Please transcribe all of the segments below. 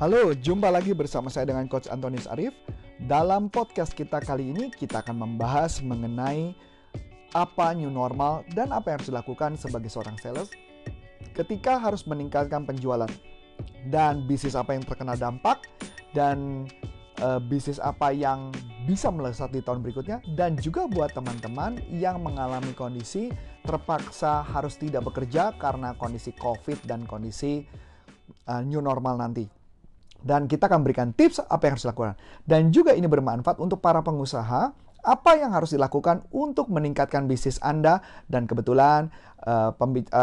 Halo, jumpa lagi bersama saya dengan Coach Antonius Arif. Dalam podcast kita kali ini, kita akan membahas mengenai apa new normal dan apa yang harus dilakukan sebagai seorang sales ketika harus meningkatkan penjualan dan bisnis apa yang terkena dampak dan uh, bisnis apa yang bisa melesat di tahun berikutnya dan juga buat teman-teman yang mengalami kondisi terpaksa harus tidak bekerja karena kondisi COVID dan kondisi uh, new normal nanti. Dan kita akan berikan tips apa yang harus dilakukan. Dan juga ini bermanfaat untuk para pengusaha apa yang harus dilakukan untuk meningkatkan bisnis Anda dan kebetulan uh,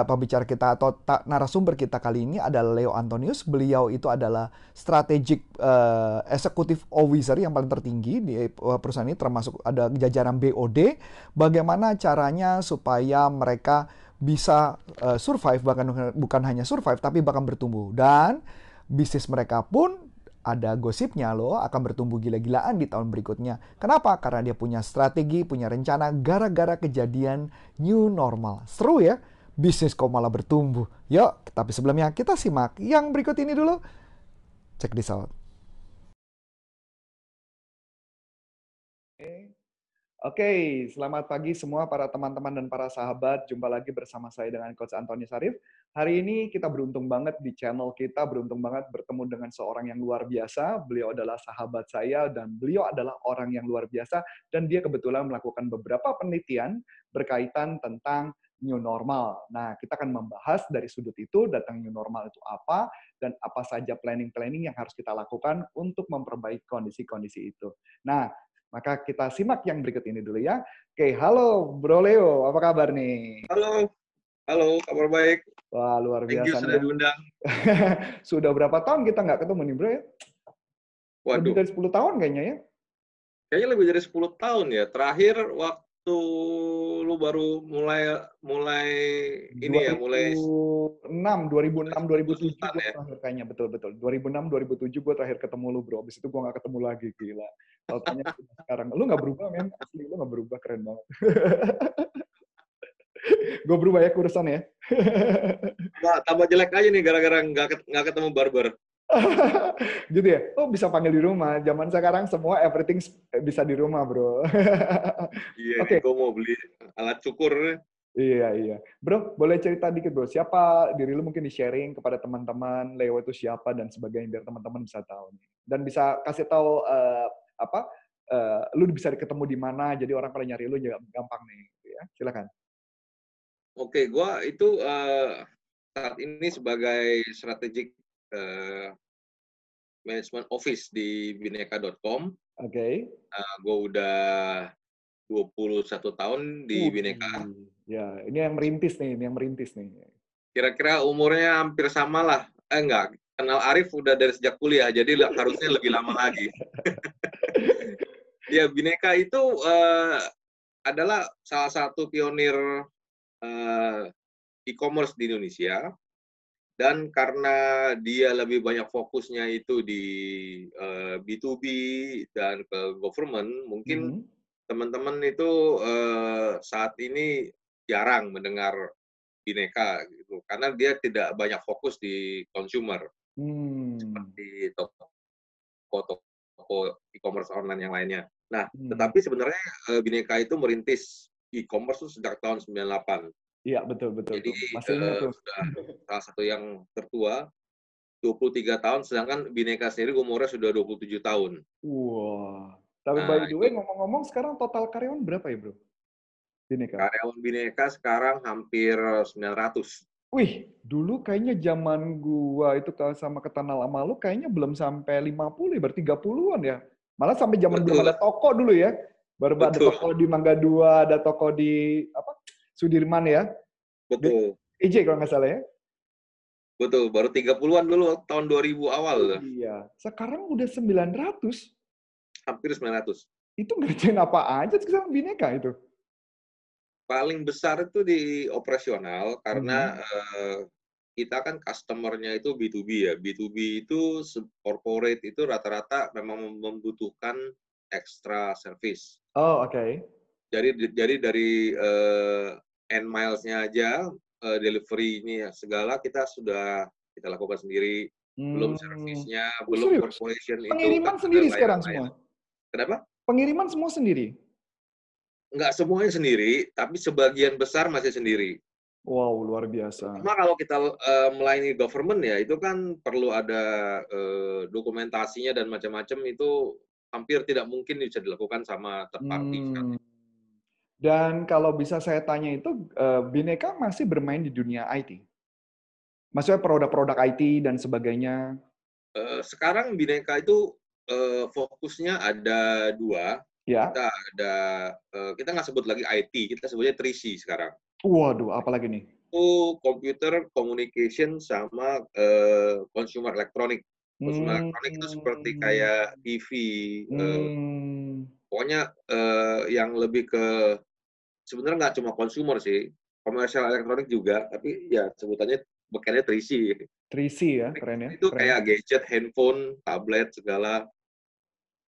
pembicara kita atau narasumber kita kali ini adalah Leo Antonius. Beliau itu adalah strategic uh, executive officer yang paling tertinggi di perusahaan ini termasuk ada jajaran BOD. Bagaimana caranya supaya mereka bisa survive bahkan bukan hanya survive tapi bahkan bertumbuh dan bisnis mereka pun ada gosipnya loh akan bertumbuh gila-gilaan di tahun berikutnya. Kenapa? Karena dia punya strategi, punya rencana gara-gara kejadian new normal. Seru ya? Bisnis kok malah bertumbuh. Yuk, tapi sebelumnya kita simak yang berikut ini dulu. Check this out. Oke, selamat pagi semua para teman-teman dan para sahabat. Jumpa lagi bersama saya dengan Coach Antoni Sarif. Hari ini kita beruntung banget di channel kita, beruntung banget bertemu dengan seorang yang luar biasa. Beliau adalah sahabat saya dan beliau adalah orang yang luar biasa dan dia kebetulan melakukan beberapa penelitian berkaitan tentang new normal. Nah, kita akan membahas dari sudut itu, datang new normal itu apa, dan apa saja planning-planning yang harus kita lakukan untuk memperbaiki kondisi-kondisi itu. Nah, maka kita simak yang berikut ini dulu ya. Oke, halo Bro Leo, apa kabar nih? Halo, halo, kabar baik. Wah, luar biasa. Thank you sudah diundang. sudah berapa tahun kita nggak ketemu nih Bro ya? Waduh. Lebih dari 10 tahun kayaknya ya? Kayaknya lebih dari 10 tahun ya. Terakhir waktu lu baru mulai mulai ini ya mulai 6 2006 2007 ya? terakhir kayaknya betul betul 2006 2007 gue terakhir ketemu lu bro abis itu gue gak ketemu lagi gila tanya sekarang lu gak berubah men asli lu gak berubah keren banget gue berubah ya kurusan ya nah, tambah jelek aja nih gara-gara nggak ketemu barber gitu ya? Oh bisa panggil di rumah. Zaman sekarang semua everything bisa di rumah, bro. iya, Oke. Okay. gue mau beli alat cukur. Iya, iya. Bro, boleh cerita dikit, bro. Siapa diri lu mungkin di-sharing kepada teman-teman, Leo itu siapa, dan sebagainya, biar teman-teman bisa tahu. Dan bisa kasih tahu uh, apa, uh, lu bisa ketemu di mana, jadi orang pada nyari lu juga gampang nih. Gitu ya. Silakan. Oke, okay, gue itu uh, saat ini sebagai strategic uh, management office di bineka.com. Oke. Okay. Uh, gue udah 21 tahun di uh, Bineka. Ya, ini yang merintis nih, ini yang merintis nih. Kira-kira umurnya hampir sama lah. Eh enggak, kenal Arif udah dari sejak kuliah, jadi harusnya lebih lama lagi. ya, Bineka itu uh, adalah salah satu pionir e-commerce di Indonesia dan karena dia lebih banyak fokusnya itu di uh, eh, B2B dan ke government, mungkin teman-teman mm-hmm. itu uh, saat ini jarang mendengar Bineka gitu karena dia tidak banyak fokus di consumer hmm. seperti toko-toko e-commerce online yang lainnya. Nah, hmm. tetapi sebenarnya uh, Bineka itu merintis e-commerce sejak tahun 98 Iya, betul betul. Jadi Masih uh, tuh. sudah salah satu yang tertua 23 tahun sedangkan Bineka sendiri umurnya sudah 27 tahun. Wah. Tapi nah, by the way ngomong-ngomong sekarang total karyawan berapa ya, Bro? Bineka. Karyawan Bineka sekarang hampir 900. Wih, dulu kayaknya zaman gua itu sama ketanal lama lu kayaknya belum sampai 50 ya, berarti 30-an ya. Malah sampai zaman belum ada toko dulu ya. Baru Betul. ada toko di Mangga Dua, ada toko di apa? Sudirman ya. Betul. EJ kalau nggak salah ya. Betul, baru 30-an dulu tahun 2000 awal. Iya. Sekarang udah 900. Hampir 900. Itu ngerjain apa aja sekarang Bineka itu? Paling besar itu di operasional karena hmm. uh, kita kan customer-nya itu B2B ya. B2B itu corporate itu rata-rata memang membutuhkan extra service. Oh, oke. Okay. Jadi jadi dari uh, end milesnya aja uh, delivery ini ya segala kita sudah kita lakukan sendiri belum Hmm. servisnya, Oh, belum serius? corporation itu Pengiriman sendiri sekarang layanan-layanan. semua? Kenapa? Pengiriman semua sendiri? Nggak semuanya sendiri, tapi sebagian besar masih sendiri. Wow, luar biasa. Cuma kalau kita eh, melayani government ya, itu kan perlu ada eh, dokumentasinya dan macam-macam itu hampir tidak mungkin bisa dilakukan sama third party. Hmm. Dan kalau bisa saya tanya itu, eh, Bineka masih bermain di dunia IT? Maksudnya produk-produk IT dan sebagainya? Eh, sekarang Bineka itu eh, fokusnya ada dua. Ya. Kita ada kita nggak sebut lagi IT, kita sebutnya 3C sekarang. Waduh, apalagi nih? Itu computer, communication, sama consumer electronic. Consumer Hmm. electronic itu seperti kayak TV, eh, Hmm. pokoknya eh, yang lebih ke sebenarnya nggak cuma consumer sih, komersial elektronik juga, tapi ya sebutannya bekerja 3C. 3C ya, keren ya. Itu keren. kayak gadget, handphone, tablet, segala.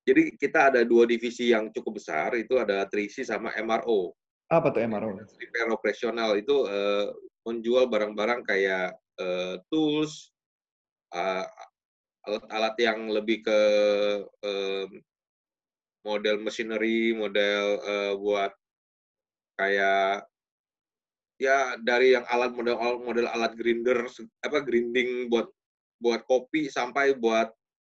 Jadi kita ada dua divisi yang cukup besar, itu ada 3C sama MRO. Apa tuh MRO? Repair operasional itu eh, menjual barang-barang kayak eh, tools, eh, alat-alat yang lebih ke eh, model machinery, model eh, buat kayak ya dari yang alat model model alat grinder apa grinding buat buat kopi sampai buat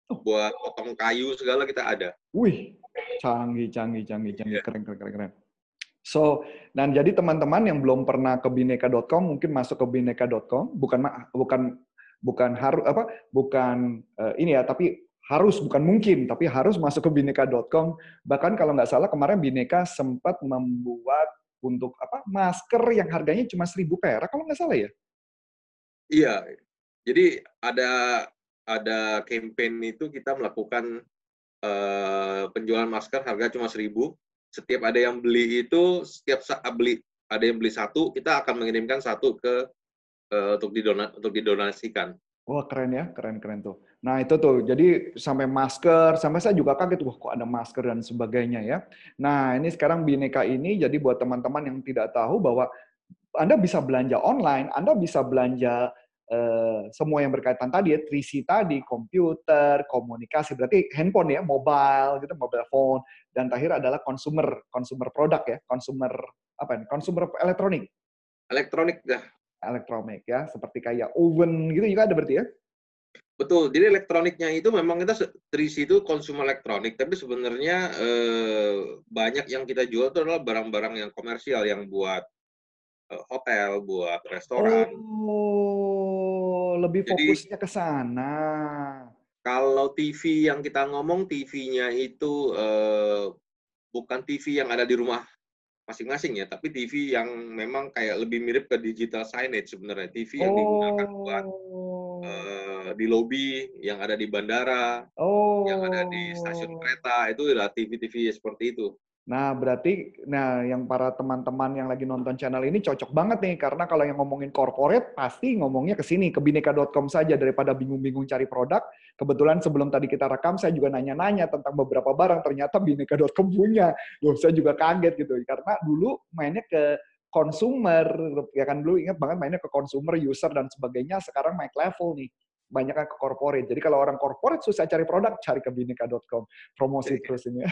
Oh. buat potong kayu segala kita ada. Wih, canggih, canggih, canggih, canggih, Iya. keren, keren, keren, keren. So, dan jadi teman-teman yang belum pernah ke bineka.com mungkin masuk ke bineka.com, bukan bukan bukan harus apa, bukan eh, ini ya, tapi harus bukan mungkin, tapi harus masuk ke bineka.com. Bahkan kalau nggak salah kemarin Bineka sempat membuat untuk apa masker yang harganya cuma 1000 perak kalau nggak salah ya. Iya. Jadi ada ada campaign itu kita melakukan eh, penjualan masker harga cuma 1000. Setiap ada yang beli itu setiap saat beli ada yang beli satu, kita akan mengirimkan satu ke eh, untuk didona untuk didonasikan. Wah keren ya, keren keren tuh. Nah itu tuh, jadi sampai masker, sampai saya juga kaget, wah kok ada masker dan sebagainya ya. Nah ini sekarang Bineka ini, jadi buat teman-teman yang tidak tahu bahwa Anda bisa belanja online, Anda bisa belanja eh, semua yang berkaitan tadi ya, 3C tadi, komputer, komunikasi, berarti handphone ya, mobile gitu, mobile phone, dan terakhir adalah consumer, consumer produk ya, consumer apa ini, consumer elektronik, Elektronik dah. Elektronik ya, seperti kayak oven gitu juga ada berarti ya. Betul. Jadi elektroniknya itu memang kita 3C itu consumer elektronik, tapi sebenarnya eh, banyak yang kita jual itu adalah barang-barang yang komersial yang buat eh, hotel, buat restoran. Oh, lebih fokusnya ke sana. Kalau TV yang kita ngomong TV-nya itu eh, bukan TV yang ada di rumah masing-masing ya, tapi TV yang memang kayak lebih mirip ke digital signage sebenarnya. TV yang digunakan buat Oh, eh, di lobi, yang ada di bandara, oh. yang ada di stasiun kereta, itu adalah TV-TV seperti itu. Nah, berarti nah yang para teman-teman yang lagi nonton channel ini cocok banget nih karena kalau yang ngomongin corporate pasti ngomongnya ke sini ke bineka.com saja daripada bingung-bingung cari produk. Kebetulan sebelum tadi kita rekam saya juga nanya-nanya tentang beberapa barang ternyata bineka.com punya. Loh, saya juga kaget gitu karena dulu mainnya ke consumer ya kan dulu ingat banget mainnya ke consumer, user dan sebagainya. Sekarang naik level nih. Banyak kan ke corporate. Jadi kalau orang corporate susah cari produk, cari ke bineka.com. Promosi terus ini.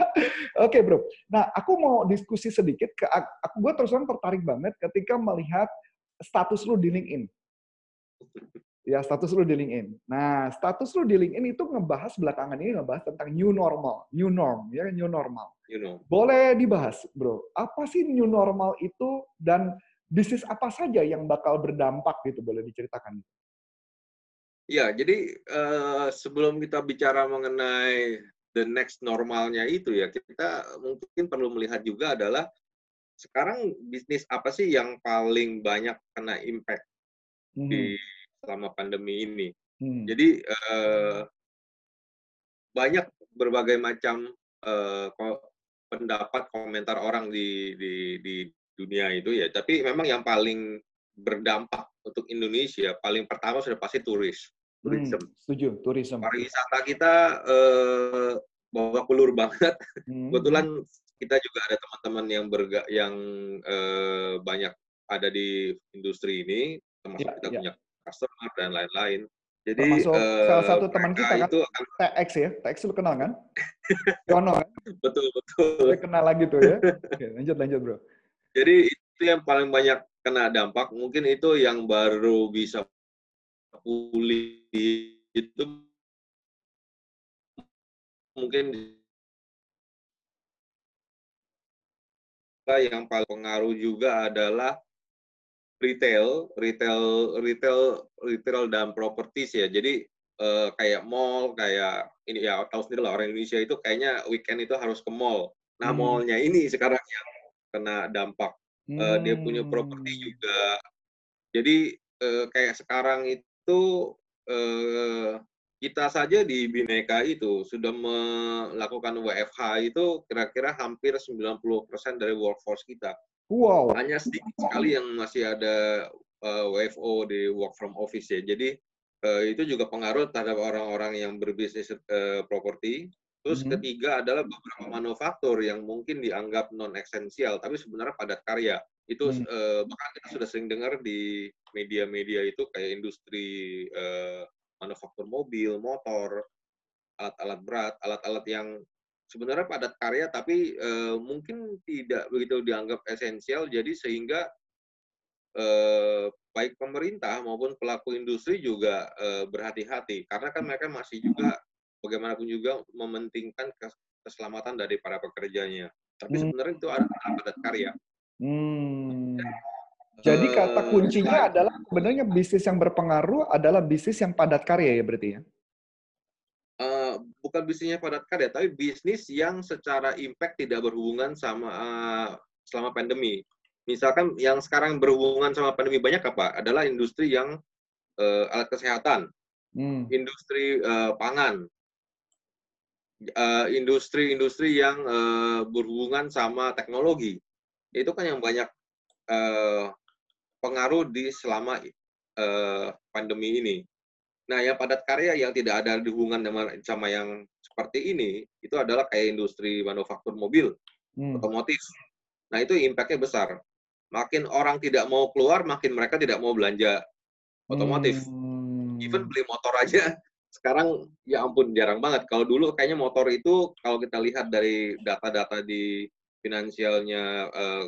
Oke, Bro. Nah, aku mau diskusi sedikit. Ke, aku gue terus terang tertarik banget ketika melihat status lu di LinkedIn. Ya, status lu di LinkedIn. Nah, status lu di LinkedIn itu ngebahas belakangan ini ngebahas tentang new normal, new norm, ya new normal. You know. Boleh dibahas, Bro. Apa sih new normal itu dan bisnis apa saja yang bakal berdampak gitu? Boleh diceritakan? Ya, jadi eh, sebelum kita bicara mengenai the next normalnya itu ya, kita mungkin perlu melihat juga adalah sekarang bisnis apa sih yang paling banyak kena impact Mhm. di selama pandemi ini. Hmm. Jadi eh, banyak berbagai macam ko- pendapat komentar orang di, di di dunia itu ya. Tapi memang yang paling berdampak untuk Indonesia paling pertama sudah pasti turis, Hmm, tourism. setuju, tourism. Pariwisata kita eh, babak belur banget. Hmm. Kebetulan kita juga ada teman-teman yang berga yang eh, banyak ada di industri ini, termasuk Ya, kita ya. punya customer dan lain-lain. Jadi Termasuk eh, salah satu teman kita kan, itu akan TX ya. TX lu kenal kan? Yono kan? betul betul. Saya kenal lagi tuh ya. Oke, lanjut lanjut bro. Jadi itu yang paling banyak kena dampak. Mungkin itu yang baru bisa pulih itu mungkin yang paling pengaruh juga adalah retail, retail, retail, retail dan properties ya. Jadi eh, kayak mall, kayak ini ya tahu sendiri lah orang Indonesia itu kayaknya weekend itu harus ke mall. Nah Hmm. mallnya ini sekarang yang kena dampak. Eh, dia punya properti Hmm. juga. Jadi eh, kayak sekarang itu eh, kita saja di Bineka itu sudah melakukan WFH itu kira-kira hampir 90% dari workforce kita. Wow. Hanya sedikit sekali yang masih ada eh, WFO di work from office ya. Jadi eh, itu juga pengaruh terhadap orang-orang yang berbisnis eh, properti. Terus Mhm. ketiga adalah beberapa manufaktur yang mungkin dianggap non esensial tapi sebenarnya padat karya. Itu Hmm. eh, bahkan kita sudah sering dengar di media-media itu kayak industri eh, manufaktur mobil, motor, alat-alat berat, alat-alat yang sebenarnya padat karya tapi eh, mungkin tidak begitu dianggap esensial jadi sehingga eh, baik pemerintah maupun pelaku industri juga eh, berhati-hati karena kan mereka masih juga bagaimanapun juga mementingkan kes- keselamatan dari para pekerjanya. Tapi Hmm. sebenarnya itu adalah padat karya. Hmm. Jadi kata Eh, kuncinya selain- adalah sebenarnya bisnis yang berpengaruh adalah bisnis yang padat karya ya berarti ya. eh, bukan bisnisnya padat karya, tapi bisnis yang secara impact tidak berhubungan sama eh, selama pandemi. Misalkan yang sekarang berhubungan sama pandemi banyak apa? Adalah industri yang eh, alat kesehatan, Hmm. industri eh, pangan, eh, industri-industri yang eh, berhubungan sama teknologi. Itu kan yang banyak eh, pengaruh di selama eh, pandemi ini. Nah, yang padat karya yang tidak ada hubungan dengan sama yang seperti ini, itu adalah kayak industri manufaktur mobil, Hmm. otomotif. Nah, itu impact-nya besar. Makin orang tidak mau keluar, makin mereka tidak mau belanja otomotif. Hmm. Even beli motor aja, sekarang ya ampun jarang banget. Kalau dulu kayaknya motor itu, kalau kita lihat dari data-data di finansialnya eh,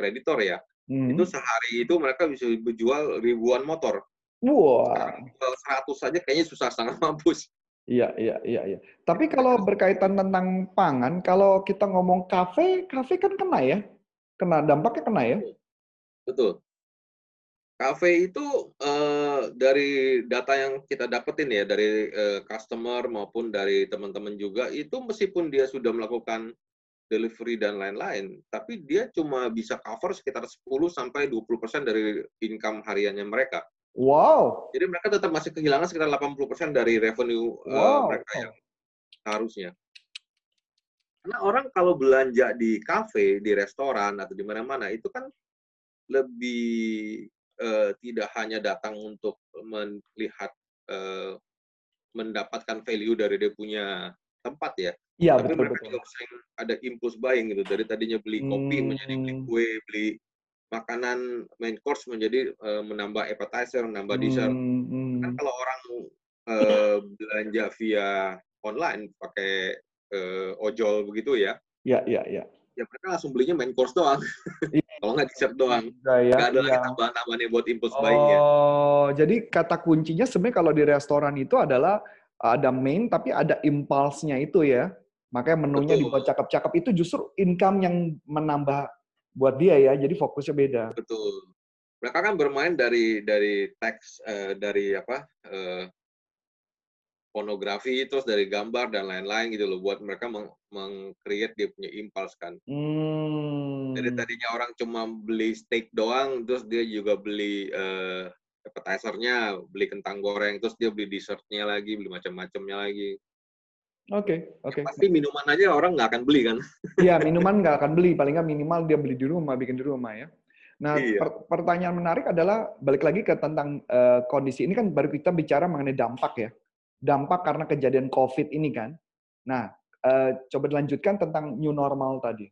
kreditor ya, Hmm. itu sehari itu mereka bisa berjual ribuan motor. Wah. Sekarang jual 100 saja kayaknya susah sangat mampus. Iya, iya, iya, iya. Tapi kalau berkaitan tentang pangan, kalau kita ngomong kafe, kafe kan kena ya? Kena dampaknya kena ya? Betul. Kafe itu eh, dari data yang kita dapetin ya dari eh, customer maupun dari teman-teman juga itu meskipun dia sudah melakukan delivery dan lain-lain, tapi dia cuma bisa cover sekitar 10 sampai 20% dari income hariannya mereka. Wow. Jadi mereka tetap masih kehilangan sekitar 80% dari revenue eh, Wow. mereka yang harusnya. Karena orang kalau belanja di kafe, di restoran atau di mana-mana itu kan lebih eh, tidak hanya datang untuk melihat eh, mendapatkan value dari dia punya tempat ya, Iya, tapi betul, mereka betul. juga sering ada impulse buying gitu. Dari tadinya beli kopi menjadi beli Hmm. kue, beli makanan main course menjadi eh, menambah appetizer, menambah dessert. Hmm, Kan hmm. kalau orang eh, belanja via online pakai eh, ojol begitu ya, Iya, iya, iya. Ya mereka langsung belinya main course doang. Iya. kalau nggak dessert doang. Juga ya, Nggak ada lagi iya. tambahan-tambahannya buat impulse buying-nya. Oh, jadi kata kuncinya sebenarnya kalau di restoran itu adalah ada main tapi ada impulse-nya itu ya. Makanya menunya Betul. dibuat cakep-cakep itu justru income yang menambah buat dia ya. Jadi fokusnya beda. Betul. Mereka kan bermain dari dari teks eh, dari apa eh, pornografi terus dari gambar dan lain-lain gitu loh buat mereka meng, meng-create dia punya impulse kan. Hmm. Jadi tadinya orang cuma beli steak doang terus dia juga beli eh, appetizer-nya, beli kentang goreng, terus dia beli dessertnya lagi, beli macam-macamnya lagi. Oke, oke. Pasti minuman aja orang nggak akan beli kan. Iya, minuman nggak akan beli. Paling nggak minimal dia beli di rumah, bikin di rumah ya. Nah, Iya. per- pertanyaan menarik adalah balik lagi ke tentang eh, kondisi ini kan baru kita bicara mengenai dampak ya. Dampak karena kejadian COVID ini kan. Nah, eh, coba dilanjutkan tentang new normal tadi.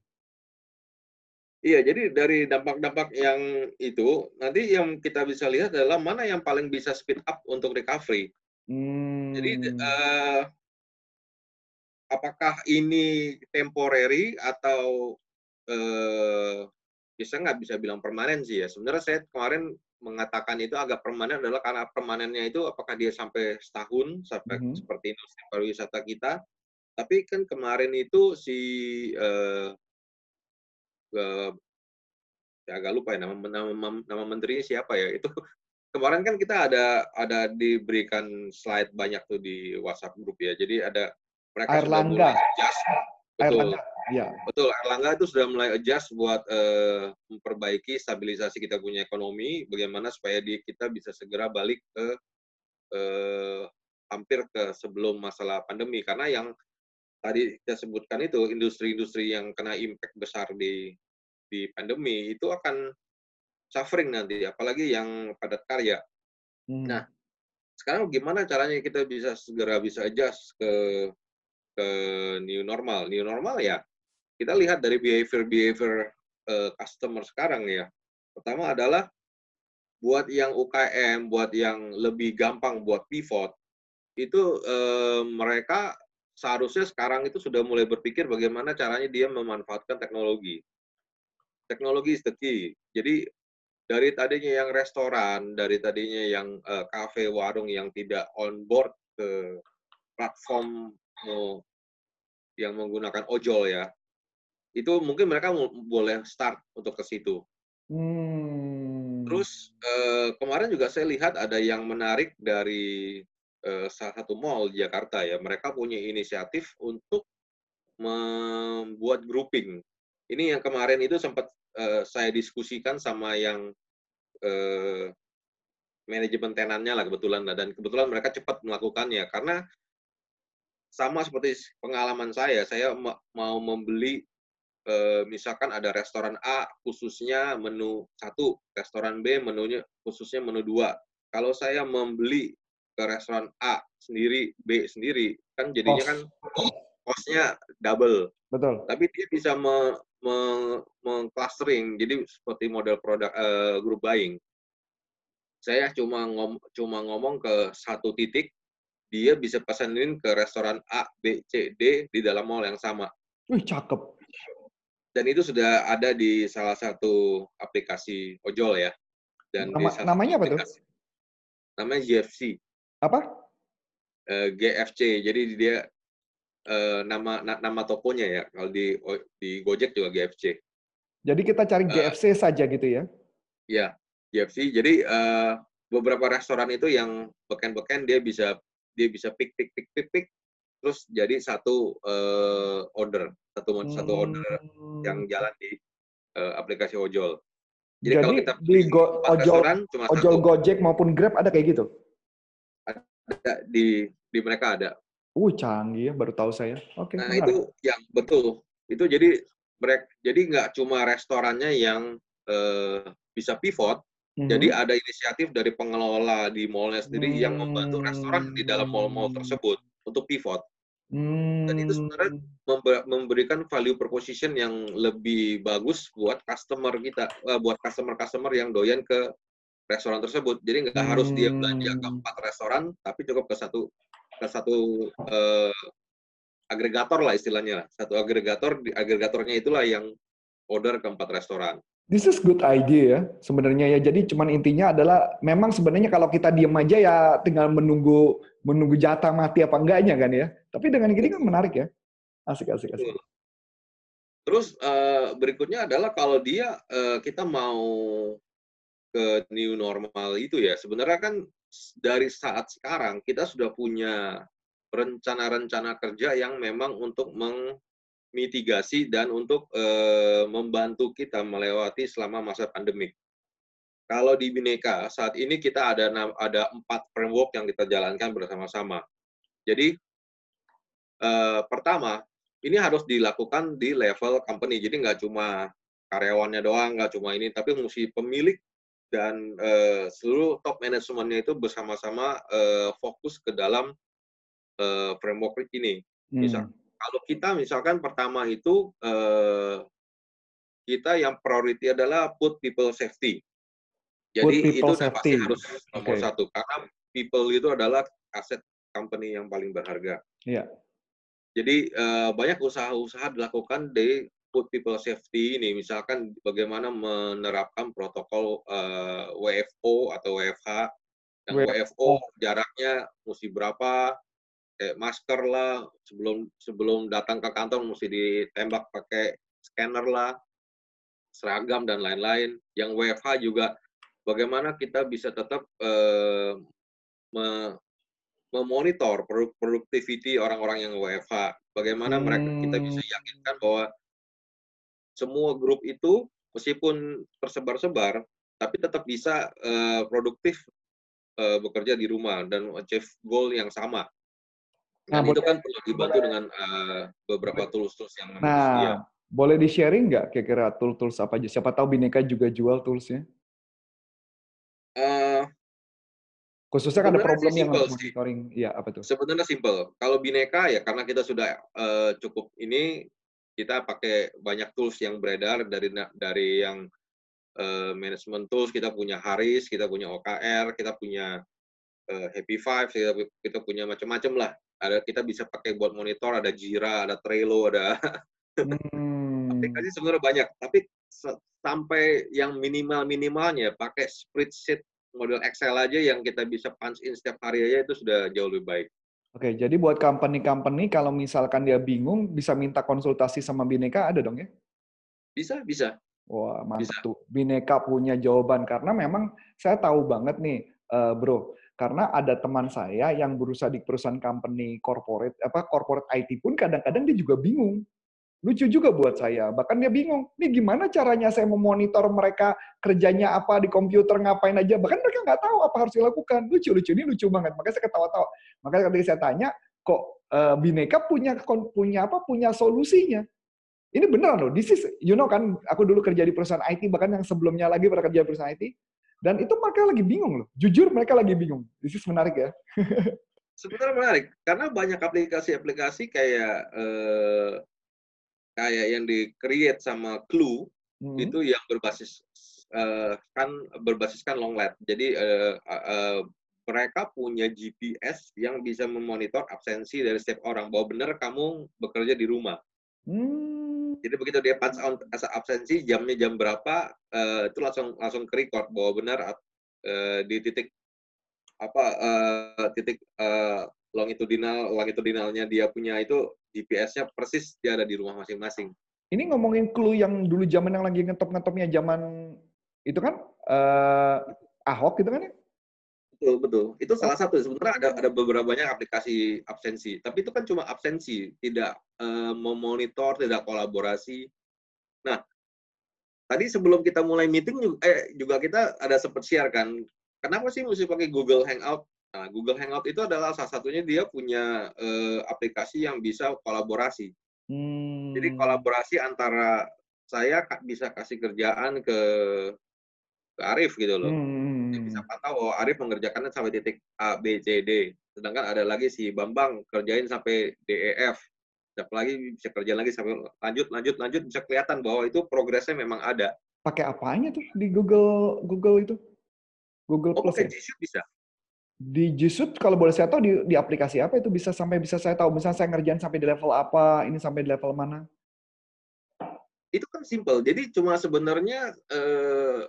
Iya, jadi dari dampak-dampak yang itu, nanti yang kita bisa lihat adalah mana yang paling bisa speed up untuk recovery. Hmm. Jadi uh, apakah ini temporary atau uh, bisa nggak bisa bilang permanen sih ya. Sebenarnya saya kemarin mengatakan itu agak permanen adalah karena permanennya itu apakah dia sampai setahun sampai mm -hmm. seperti industri pariwisata kita. Tapi kan kemarin itu si uh, uh, ya agak lupa ya nama nama nama menterinya siapa ya itu kemarin kan kita ada ada diberikan slide banyak tuh di WhatsApp grup ya jadi ada mereka Airlangga. sudah mulai adjust betul ya. betul Erlangga itu sudah mulai adjust buat uh, memperbaiki stabilisasi kita punya ekonomi bagaimana supaya di, kita bisa segera balik ke uh, hampir ke sebelum masalah pandemi karena yang tadi kita sebutkan itu industri-industri yang kena impact besar di di pandemi itu akan suffering nanti, apalagi yang padat karya. Hmm. Nah, sekarang gimana caranya kita bisa segera bisa adjust ke ke new normal? New normal ya, kita lihat dari behavior-behavior uh, customer sekarang ya. Pertama adalah buat yang UKM, buat yang lebih gampang buat pivot, itu uh, mereka seharusnya sekarang itu sudah mulai berpikir bagaimana caranya dia memanfaatkan teknologi teknologi is the key. Jadi dari tadinya yang restoran, dari tadinya yang uh, kafe, warung yang tidak on board ke platform uh, yang menggunakan ojol ya, itu mungkin mereka boleh start untuk ke situ. Hmm. Terus uh, kemarin juga saya lihat ada yang menarik dari uh, salah satu mall di Jakarta ya, mereka punya inisiatif untuk membuat grouping. Ini yang kemarin itu sempat uh, saya diskusikan sama yang manajemen tenannya lah kebetulan dan kebetulan mereka cepat melakukannya karena sama seperti pengalaman saya, saya mau membeli uh, misalkan ada restoran A khususnya menu satu, restoran B menunya khususnya menu dua. Kalau saya membeli ke restoran A sendiri, B sendiri, kan jadinya kan costnya double. Betul. Tapi dia bisa me, me, mengclustering, jadi seperti model produk uh, group buying. Saya cuma ngom, cuma ngomong ke satu titik, dia bisa pesanin ke restoran A, B, C, D di dalam mall yang sama. Wih, cakep. Dan itu sudah ada di salah satu aplikasi ojol ya. Dan Nama, namanya apa tuh? Namanya GFC. Apa? Uh, eh, GFC. Jadi dia uh, nama na, nama tokonya ya. Kalau di di Gojek juga GFC. Jadi kita cari uh, eh. GFC saja gitu ya? Ya, GFC. Jadi uh, beberapa restoran itu yang beken-beken dia bisa dia bisa pick pick pick pick pick terus jadi satu uh, order satu hmm. satu order yang jalan di uh, aplikasi ojol. Jadi, jadi kalau kita di go, ojol, restoran cuma ojol satu. Gojek maupun Grab ada kayak gitu? Ada di di mereka ada. Uh, canggih ya, baru tahu saya. Oke. Okay, nah, benar. itu yang betul. Itu jadi mereka jadi nggak cuma restorannya yang uh, bisa pivot, mm-hmm. jadi ada inisiatif dari pengelola di mallnya sendiri mm-hmm. yang membantu restoran di dalam mall-mall tersebut untuk pivot. Mm-hmm. Dan itu sebenarnya memberikan value proposition yang lebih bagus buat customer kita, uh, buat customer-customer yang doyan ke restoran tersebut. Jadi nggak hmm. harus dia belanja ke empat restoran, tapi cukup ke satu ke satu uh, agregator lah istilahnya Satu agregator, di agregatornya itulah yang order ke empat restoran. This is good idea ya sebenarnya ya. Jadi cuman intinya adalah memang sebenarnya kalau kita diem aja ya tinggal menunggu menunggu jatah mati apa enggaknya kan ya. Tapi dengan gini kan menarik ya. Asik asik asik. Terus uh, berikutnya adalah kalau dia uh, kita mau ke new normal itu ya sebenarnya kan dari saat sekarang kita sudah punya rencana-rencana kerja yang memang untuk memitigasi dan untuk e, membantu kita melewati selama masa pandemik. Kalau di Bineka saat ini kita ada ada empat framework yang kita jalankan bersama-sama. Jadi e, pertama ini harus dilakukan di level company. Jadi nggak cuma karyawannya doang, nggak cuma ini, tapi mesti pemilik dan uh, seluruh top manajemennya itu bersama-sama uh, fokus ke dalam uh, framework ini. Hmm. Kalau kita misalkan pertama itu uh, kita yang priority adalah put people safety. Jadi itu pasti harus nomor okay. satu karena people itu adalah aset company yang paling berharga. Iya. Jadi uh, banyak usaha-usaha dilakukan di put people safety ini, misalkan bagaimana menerapkan protokol uh, WFO atau WFH. Yang WFO jaraknya mesti berapa, kayak masker lah, sebelum sebelum datang ke kantor mesti ditembak pakai scanner lah, seragam dan lain-lain. Yang WFH juga bagaimana kita bisa tetap uh, me memonitor produktiviti orang-orang yang WFH. Bagaimana hmm. mereka kita bisa hmm. yakinkan bahwa semua grup itu meskipun tersebar-sebar, tapi tetap bisa uh, produktif uh, bekerja di rumah dan achieve goal yang sama. Dan nah, itu kan perlu dibantu boleh, dengan uh, beberapa tools-tools yang nah, tersedia. Boleh di-sharing nggak kira-kira tool-tools apa aja? Siapa tahu Bineka juga jual toolsnya? Uh, Khususnya kan ada problem yang harus monitoring. Iya, apa tuh? Sebenarnya simple. Kalau Bineka ya karena kita sudah uh, cukup ini kita pakai banyak tools yang beredar dari dari yang uh, management tools, kita punya Haris, kita punya OKR, kita punya uh, Happy Five, kita, kita punya macam-macam lah. Ada kita bisa pakai buat monitor, ada Jira, ada Trello, ada hmm. aplikasi sebenarnya banyak. Tapi sampai yang minimal minimalnya pakai spreadsheet model Excel aja yang kita bisa punch in setiap hari aja itu sudah jauh lebih baik. Oke, jadi buat company-company kalau misalkan dia bingung bisa minta konsultasi sama Bineka ada dong ya? Bisa, bisa. Wah, mantap bisa. tuh. Bineka punya jawaban karena memang saya tahu banget nih, uh, Bro. Karena ada teman saya yang berusaha di perusahaan company corporate apa corporate IT pun kadang-kadang dia juga bingung lucu juga buat saya. Bahkan dia bingung, ini gimana caranya saya memonitor mereka kerjanya apa di komputer, ngapain aja. Bahkan mereka nggak tahu apa harus dilakukan. Lucu-lucu, ini lucu banget. Makanya saya ketawa-tawa. Makanya ketika saya tanya, kok uh, Bineka punya punya apa? Punya solusinya. Ini benar loh. This is, you know kan, aku dulu kerja di perusahaan IT, bahkan yang sebelumnya lagi pada kerja di perusahaan IT. Dan itu mereka lagi bingung loh. Jujur mereka lagi bingung. This is menarik ya. Sebenarnya menarik. Karena banyak aplikasi-aplikasi kayak uh, kayak yang di create sama Clue hmm. itu yang berbasis uh, kan berbasiskan long lab. Jadi uh, uh, mereka punya GPS yang bisa memonitor absensi dari setiap orang bahwa benar kamu bekerja di rumah. Hmm. Jadi begitu dia punch on absensi jamnya jam berapa uh, itu langsung langsung ke record bahwa benar uh, di titik apa uh, titik uh, longitudinal longitudinalnya dia punya itu GPS-nya persis dia ada di rumah masing-masing. Ini ngomongin clue yang dulu zaman yang lagi ngetop-ngetopnya zaman itu kan uh, Ahok gitu kan ya? Betul, betul. Itu salah satu. Sebenarnya ada ada beberapa banyak aplikasi absensi, tapi itu kan cuma absensi, tidak uh, memonitor, tidak kolaborasi. Nah, tadi sebelum kita mulai meeting juga, eh, juga kita ada sempat share kan, kenapa sih mesti pakai Google Hangout? Nah, Google Hangout itu adalah salah satunya dia punya uh, aplikasi yang bisa kolaborasi. Hmm. Jadi kolaborasi antara saya bisa kasih kerjaan ke ke Arif gitu loh. Hmm. Dia bisa pantau oh Arif mengerjakannya sampai titik A, B, C, D. Sedangkan ada lagi si Bambang kerjain sampai D, E, F. Siapa lagi bisa kerja lagi sampai lanjut, lanjut, lanjut bisa kelihatan bahwa itu progresnya memang ada. Pakai apanya tuh di Google Google itu? Google oh, Plus. Ya? bisa di Suite kalau boleh saya tahu di, di aplikasi apa itu bisa sampai bisa saya tahu misalnya saya ngerjain sampai di level apa ini sampai di level mana itu kan simple jadi cuma sebenarnya eh,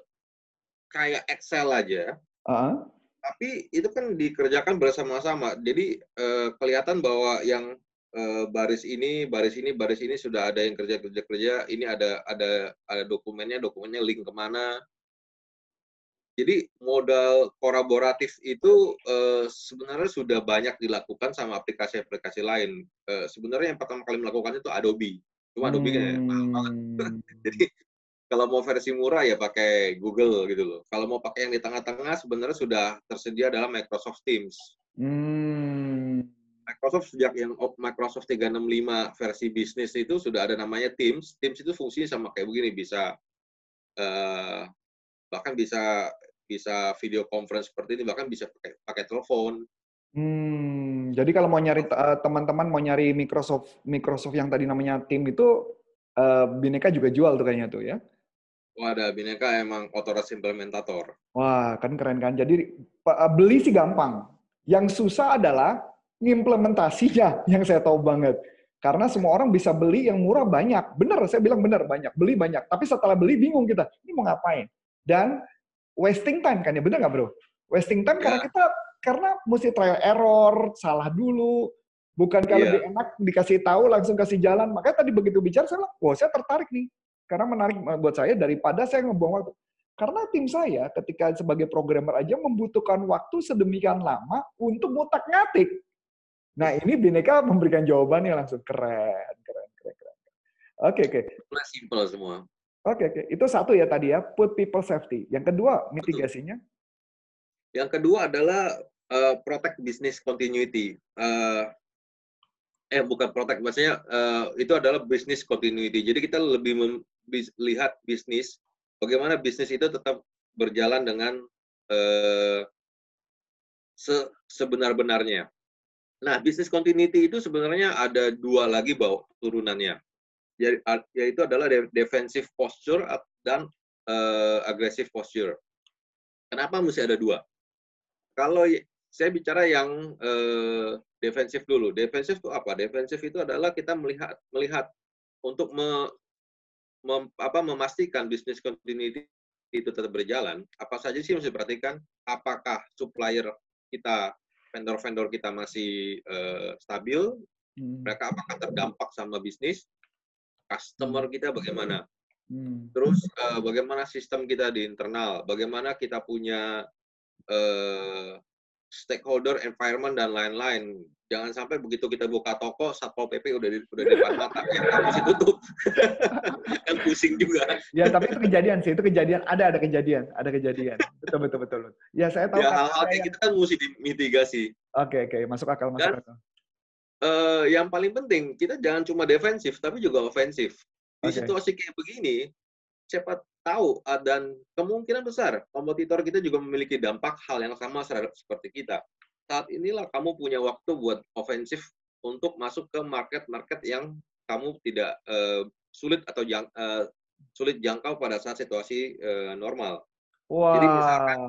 kayak Excel aja uh -huh. tapi itu kan dikerjakan bersama-sama jadi eh, kelihatan bahwa yang eh, baris ini baris ini baris ini sudah ada yang kerja kerja kerja ini ada ada ada dokumennya dokumennya link ke mana jadi modal kolaboratif itu uh, sebenarnya sudah banyak dilakukan sama aplikasi-aplikasi lain. Uh, sebenarnya yang pertama kali melakukan itu Adobe. Cuma hmm. Adobe kayak mahal banget. Jadi kalau mau versi murah ya pakai Google gitu loh. Kalau mau pakai yang di tengah-tengah sebenarnya sudah tersedia dalam Microsoft Teams. Hmm. Microsoft sejak yang Microsoft 365 versi bisnis itu sudah ada namanya Teams. Teams itu fungsinya sama kayak begini bisa uh, bahkan bisa bisa video conference seperti ini bahkan bisa pakai pakai telepon. Hmm, jadi kalau mau nyari uh, teman-teman mau nyari Microsoft Microsoft yang tadi namanya Team itu uh, Bineka juga jual tuh kayaknya tuh ya. Wah, ada Bineka emang otoritas implementator. Wah, kan keren kan. Jadi beli sih gampang. Yang susah adalah implementasinya yang saya tahu banget. Karena semua orang bisa beli yang murah banyak. Benar, saya bilang benar banyak. Beli banyak. Tapi setelah beli bingung kita. Ini mau ngapain? Dan wasting time kan ya, benar nggak bro? Wasting time karena Ya. kita karena mesti trial error, salah dulu. Bukan kalau Iya. lebih enak dikasih tahu langsung kasih jalan. Makanya tadi begitu bicara saya bilang, wah saya tertarik nih. Karena menarik buat saya daripada saya ngebuang waktu. Karena tim saya ketika sebagai programmer aja membutuhkan waktu sedemikian lama untuk ngutak ngatik. Nah ini Bineka memberikan jawabannya langsung keren, keren, keren, keren. Oke, oke. Mulai simple semua. Oke, oke. Itu satu ya tadi ya, put people safety. Yang kedua, mitigasinya. Yang kedua adalah uh, protect business continuity. Uh, eh bukan protect, maksudnya uh, itu adalah business continuity. Jadi kita lebih mem- bis- lihat bisnis, bagaimana bisnis itu tetap berjalan dengan uh, se- sebenar-benarnya. Nah, business continuity itu sebenarnya ada dua lagi bawah turunannya, yaitu adalah de- defensive posture dan uh, aggressive posture. Kenapa mesti ada dua? Kalau saya bicara yang eh, defensif dulu. Defensif itu apa? Defensif itu adalah kita melihat melihat untuk me, mem- apa, memastikan bisnis continuity itu tetap berjalan. Apa saja sih yang harus diperhatikan? Apakah supplier kita, vendor-vendor kita masih eh, stabil? Hmm. Mereka apakah terdampak sama bisnis? Customer kita bagaimana? Hmm. Terus eh, bagaimana sistem kita di internal? Bagaimana kita punya eh, stakeholder, environment dan lain-lain. Jangan sampai begitu kita buka toko, satpol pp udah di, udah di depan mata, ya harus tutup. kan pusing juga. Ya, tapi itu kejadian sih, itu kejadian. Ada, ada kejadian, ada kejadian. Betul, betul, betul. Ya, saya tahu. Ya hal-hal kayak saya- gitu kan mesti dimitigasi. Oke, oke, masuk akal, masuk Dan- akal. Eh, yang paling penting kita jangan cuma defensif tapi juga ofensif. Di Oke. situasi kayak begini, siapa tahu ah, dan kemungkinan besar kompetitor kita juga memiliki dampak hal yang sama seperti kita. Saat inilah kamu punya waktu buat ofensif untuk masuk ke market-market yang kamu tidak eh, sulit atau jang, eh, sulit jangkau pada saat situasi eh, normal. Wah. Jadi misalkan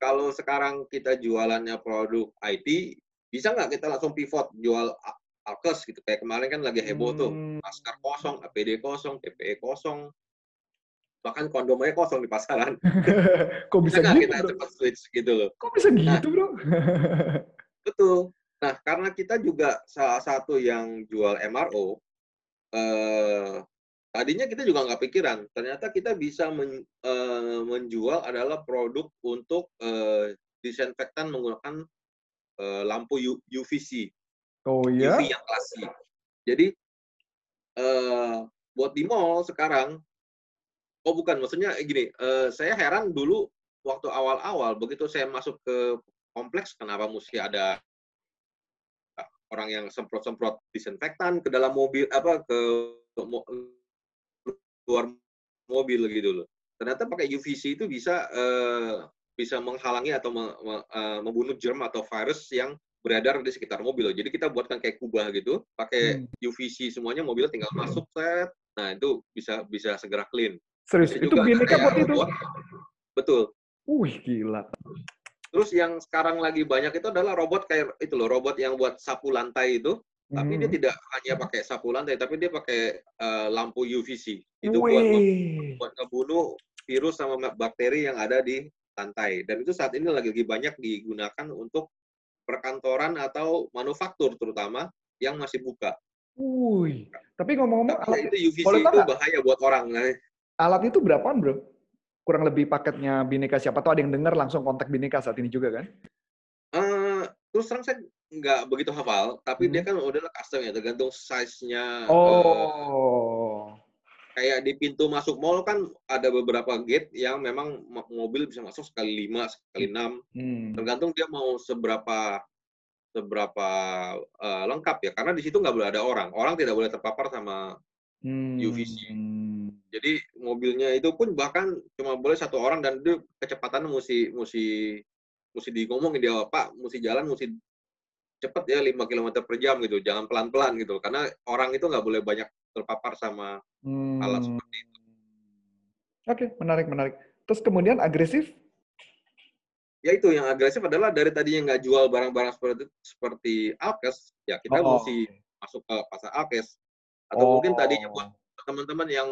Kalau sekarang kita jualannya produk IT, bisa nggak kita langsung pivot jual alkes gitu kayak kemarin kan lagi heboh tuh Hmm. masker kosong, APD kosong, PPE kosong, bahkan kondomnya kosong di pasaran. Kok Bisa gitu, kita bro? cepat switch gitu loh. Kok bisa gitu, bro? Betul. Nah, karena kita juga salah satu yang jual MRO, eh, tadinya kita juga nggak pikiran. Ternyata kita bisa men- eh, menjual adalah produk untuk eh, disinfektan menggunakan eh, lampu UVC, oh iya? UV yang klasik. Jadi eh, buat di mall sekarang, oh bukan, maksudnya gini, eh, saya heran dulu waktu awal-awal begitu saya masuk ke kompleks, kenapa mesti ada orang yang semprot-semprot disinfektan ke dalam mobil apa ke mo- luar mobil gitu loh. Ternyata pakai UVC itu bisa eh, bisa menghalangi atau me- me- eh, membunuh germ atau virus yang beredar di sekitar mobil. loh. Jadi kita buatkan kayak kubah gitu, pakai Hmm. UVC semuanya mobil tinggal masuk set. Nah, itu bisa bisa segera clean. Serius, itu bineka buat itu? Betul. Wih, gila. Terus yang sekarang lagi banyak itu adalah robot kayak itu loh, robot yang buat sapu lantai itu, tapi dia Hmm. tidak hanya pakai sapu lantai, tapi dia pakai eh, lampu UVC. Itu buat Wih. buat ngebunuh virus sama bakteri yang ada di lantai. Dan itu saat ini lagi lagi banyak digunakan untuk perkantoran atau manufaktur terutama yang masih buka. Wih. Tapi ngomong-ngomong, alat, itu UVC itu bahaya buat orang. Nah, alat itu berapaan, bro? Kurang lebih paketnya Bineka. Siapa tahu ada yang dengar langsung kontak Bineka saat ini juga kan? eh, terus terang saya nggak begitu hafal, tapi Hmm. dia kan udah custom ya, tergantung size-nya. Oh. kayak di pintu masuk mall kan ada beberapa gate yang memang mo- mobil bisa masuk sekali lima, sekali enam. Hmm. Tergantung dia mau seberapa seberapa eh, lengkap ya, karena di situ nggak boleh ada orang. Orang tidak boleh terpapar sama Hmm. UVC. Jadi mobilnya itu pun bahkan cuma boleh satu orang dan itu kecepatannya mesti mesti mesti di ngomongin dia Pak, mesti jalan mesti cepet ya 5 km per jam gitu, jangan pelan-pelan gitu. Karena orang itu nggak boleh banyak terpapar sama Hmm. alat seperti itu. Oke, menarik, menarik. Terus kemudian agresif? ya itu yang agresif adalah dari tadinya nggak jual barang-barang seperti seperti alkes, ya kita Oh, mesti masuk ke pasar alkes. Atau mungkin tadinya Oh. buat teman-teman yang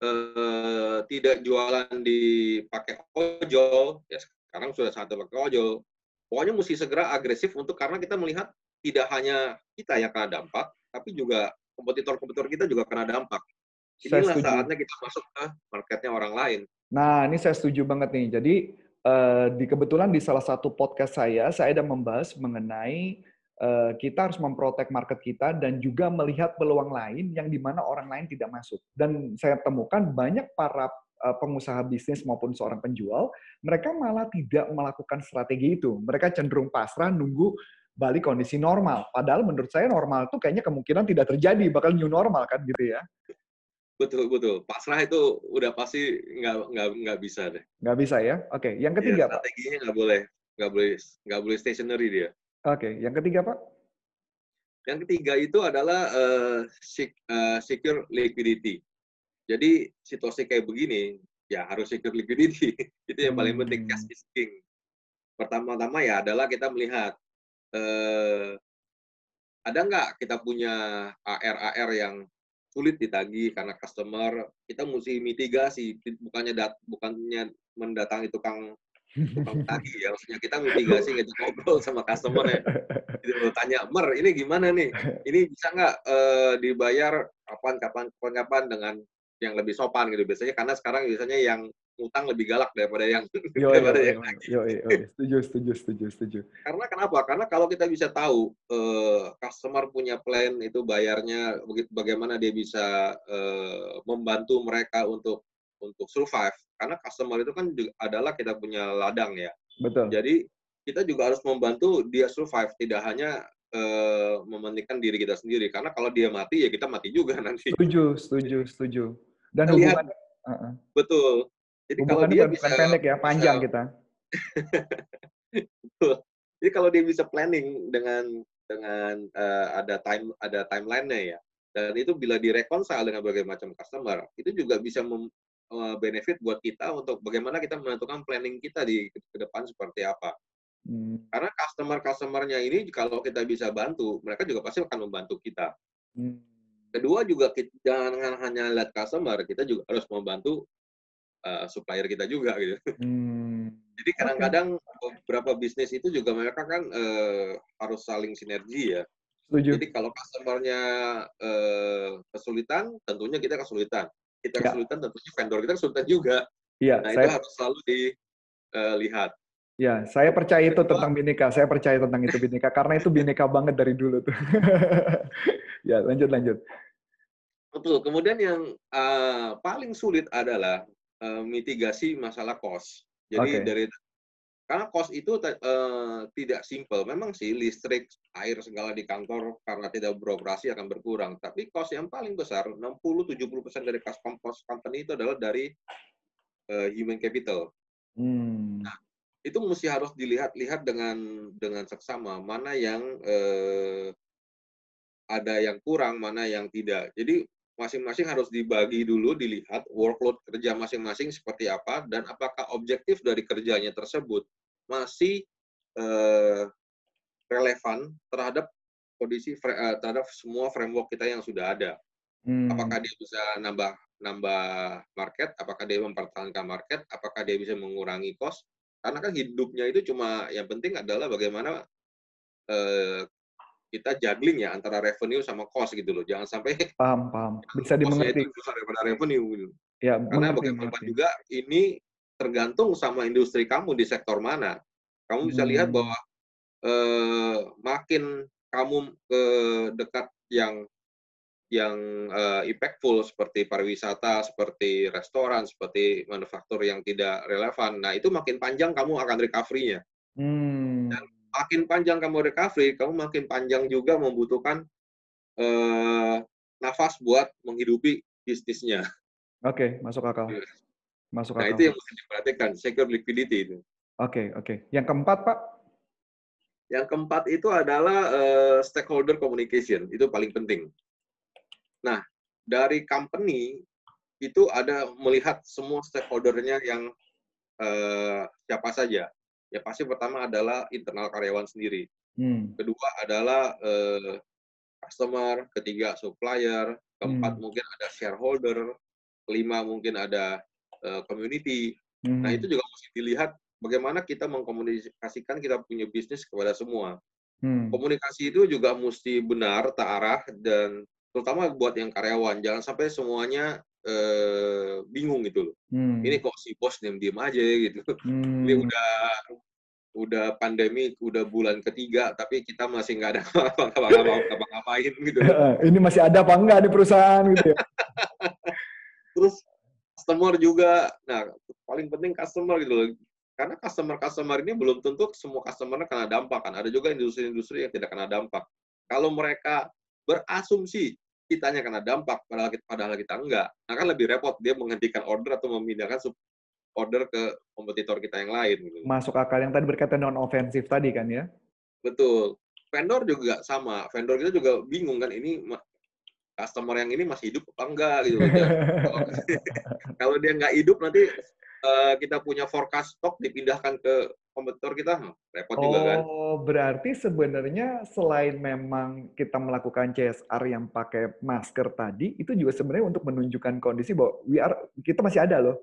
eh, tidak jualan di pakai ojol, ya sekarang sudah sangat pakai ojol. Pokoknya mesti segera agresif untuk karena kita melihat tidak hanya kita yang kena dampak, tapi juga kompetitor-kompetitor kita juga kena dampak. Inilah saatnya kita masuk ke marketnya orang lain. Nah, ini saya setuju banget nih. Jadi, eh, di kebetulan di salah satu podcast saya, saya ada membahas mengenai kita harus memprotek market kita dan juga melihat peluang lain yang di mana orang lain tidak masuk. Dan saya temukan banyak para eh, pengusaha bisnis maupun seorang penjual, mereka malah tidak melakukan strategi itu. Mereka cenderung pasrah nunggu balik kondisi normal. Padahal menurut saya normal itu kayaknya kemungkinan tidak terjadi, bakal new normal kan gitu ya. Betul betul. Pasrah itu udah pasti nggak nggak nggak bisa deh. Nggak bisa ya? Oke, yang Iya, ketiga Pak. strateginya nggak boleh nggak boleh nggak boleh stationary dia. Oke, yang ketiga Pak. Yang ketiga itu adalah eh, secure liquidity. Jadi situasi kayak begini ya harus secure liquidity. itu yang paling penting Hmm. cash is king. Pertama-tama ya adalah kita melihat eh, ada nggak kita punya AR-AR yang sulit ditagih karena customer kita mesti mitigasi bukannya dat bukannya mendatangi tukang tagih ya maksudnya kita mitigasi kita ngobrol sama customer ya gitu tanya mer ini gimana nih ini bisa nggak eh, dibayar kapan kapan kapan kapan dengan yang lebih sopan gitu biasanya karena sekarang biasanya yang utang lebih galak daripada yang Yo, daripada yo, yang nagih. yo, yo, yo. setuju, setuju, setuju, setuju. Karena kenapa? Karena kalau kita bisa tahu eh, customer punya plan itu bayarnya begitu bagaimana dia bisa eh, membantu mereka untuk untuk survive. Karena customer itu kan juga adalah kita punya ladang ya. Betul. Jadi kita juga harus membantu dia survive, tidak hanya eh, mementingkan diri kita sendiri. Karena kalau dia mati ya kita mati juga nanti. Setuju, setuju, setuju. Dan lihat hubungan, uh-uh. betul. Jadi kalau dia bukan bisa pendek ya, panjang bisa- kita. Jadi kalau dia bisa planning dengan dengan eh, ada time ada timeline-nya ya, dan itu bila direkonsil dengan berbagai macam customer, itu juga bisa mem- eh, benefit buat kita untuk bagaimana kita menentukan planning kita di ke depan seperti apa. Hmm, Karena customer-customernya ini kalau kita bisa bantu, mereka juga pasti akan membantu kita. hmm. Kedua juga kita, jangan hanya lihat customer, kita juga harus membantu eh, supplier kita juga gitu. Hmm. Jadi kadang-kadang beberapa bisnis itu juga mereka kan eh, harus saling sinergi ya. Setuju. Jadi kalau customernya eh, kesulitan, tentunya kita kesulitan. Kita Ya. kesulitan, tentunya vendor kita kesulitan juga. Iya, Nah itu saya harus selalu dilihat. ya, saya percaya itu tentang Bineka. Saya percaya tentang itu Bineka karena itu Bineka banget dari dulu tuh. ya, lanjut lanjut. Betul. Kemudian yang eh, paling sulit adalah eh, mitigasi masalah cost. Jadi Oke. dari karena cost itu eh, tidak simple. Memang sih listrik, air segala di kantor karena tidak beroperasi akan berkurang. Tapi cost yang paling besar 60-70% dari cost cost company itu adalah dari eh, human capital. Hmm. Itu mesti harus dilihat-lihat dengan dengan seksama mana yang eh, ada yang kurang, mana yang tidak. Jadi masing-masing harus dibagi dulu, dilihat workload kerja masing-masing seperti apa dan apakah objektif dari kerjanya tersebut masih eh, relevan terhadap kondisi eh, terhadap semua framework kita yang sudah ada. Hmm. Apakah dia bisa nambah nambah market, apakah dia mempertahankan market, apakah dia bisa mengurangi cost. Karena kan hidupnya itu cuma yang penting adalah bagaimana eh, kita juggling ya antara revenue sama cost gitu loh. Jangan sampai Paham, paham. Bisa dimengerti. itu besar daripada revenue gitu. Ya, Karena mengerti, bagaimanapun mengerti. juga ini tergantung sama industri kamu di sektor mana. Kamu bisa lihat Hmm. bahwa eh, makin kamu ke dekat yang yang eh, impactful seperti pariwisata, seperti restoran, seperti manufaktur yang tidak relevan. Nah, itu makin panjang kamu akan recovery-nya. Hmm. Makin panjang kamu recovery, kamu makin panjang juga membutuhkan eh, nafas buat menghidupi bisnisnya. Oke, masuk akal. Masuk Nah, akal. itu yang mesti diperhatikan, secure liquidity itu. Oke, oke. Yang keempat, Pak? Yang keempat itu adalah eh, stakeholder communication, itu paling penting. Nah, dari company itu ada melihat semua stakeholdernya yang eh, siapa saja. ya pasti pertama adalah internal karyawan sendiri. Hmm. Kedua adalah uh, customer, ketiga supplier, keempat Hmm. mungkin ada shareholder, kelima mungkin ada uh, community. Hmm. Nah, itu juga mesti dilihat bagaimana kita mengkomunikasikan kita punya bisnis kepada semua. Hmm. Komunikasi itu juga mesti benar, terarah, dan terutama buat yang karyawan. Jangan sampai semuanya eh, bingung gitu loh. Hmm. Ini kok si bos diam-diam aja gitu. Hmm. Ini udah udah pandemi, udah bulan ketiga, tapi kita masih nggak ada ngapa-ngapain gitu. Ini masih ada apa enggak di perusahaan gitu ya? Terus customer juga, nah paling penting customer gitu loh. Karena customer-customer ini belum tentu semua customer kena dampak kan. Ada juga industri-industri yang tidak kena dampak. Kalau mereka berasumsi kitanya kena dampak, padahal kita, padahal kita enggak, nah kan lebih repot dia menghentikan order atau memindahkan order ke kompetitor kita yang lain. Gitu. Masuk akal yang tadi berkaitan non ofensif tadi kan ya? Betul. Vendor juga sama. Vendor kita juga bingung kan ini customer yang ini masih hidup apa enggak gitu. kalau, kalau dia nggak hidup nanti uh, kita punya forecast stok dipindahkan ke kompetitor kita hmm, repot oh, juga kan. Oh, berarti sebenarnya selain memang kita melakukan CSR yang pakai masker tadi, itu juga sebenarnya untuk menunjukkan kondisi bahwa we are, kita masih ada loh.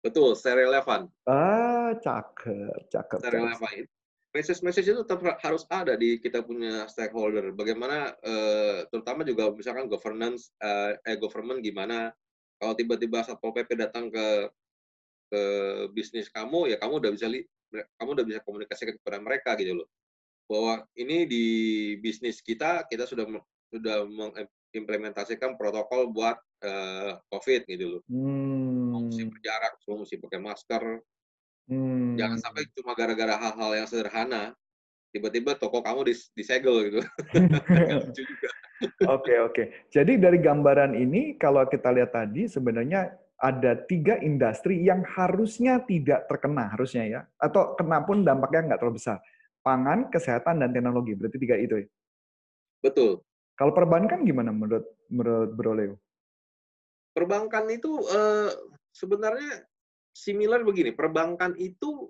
Betul, stay relevan. Ah, cakep, cakep. Stay relevan. Message-message itu tetap harus ada di kita punya stakeholder. Bagaimana, uh, terutama juga misalkan governance, uh, eh government gimana, kalau tiba-tiba satpol pp datang ke ke bisnis kamu, ya kamu udah bisa kamu udah bisa komunikasikan kepada mereka gitu loh. Bahwa ini di bisnis kita kita sudah sudah mengimplementasikan protokol buat uh, COVID gitu loh. Hmm. Mesti berjarak, semua mesti pakai masker. Hmm. Jangan sampai cuma gara-gara hal-hal yang sederhana tiba-tiba toko kamu dis disegel gitu. Oke oke. Jadi dari gambaran ini kalau kita lihat tadi sebenarnya ada tiga industri yang harusnya tidak terkena harusnya ya. Atau kena pun dampaknya nggak terlalu besar. Pangan kesehatan dan teknologi. Berarti tiga itu ya? Betul. Kalau perbankan gimana menurut menurut Bro Leo? Perbankan itu uh, sebenarnya similar begini. Perbankan itu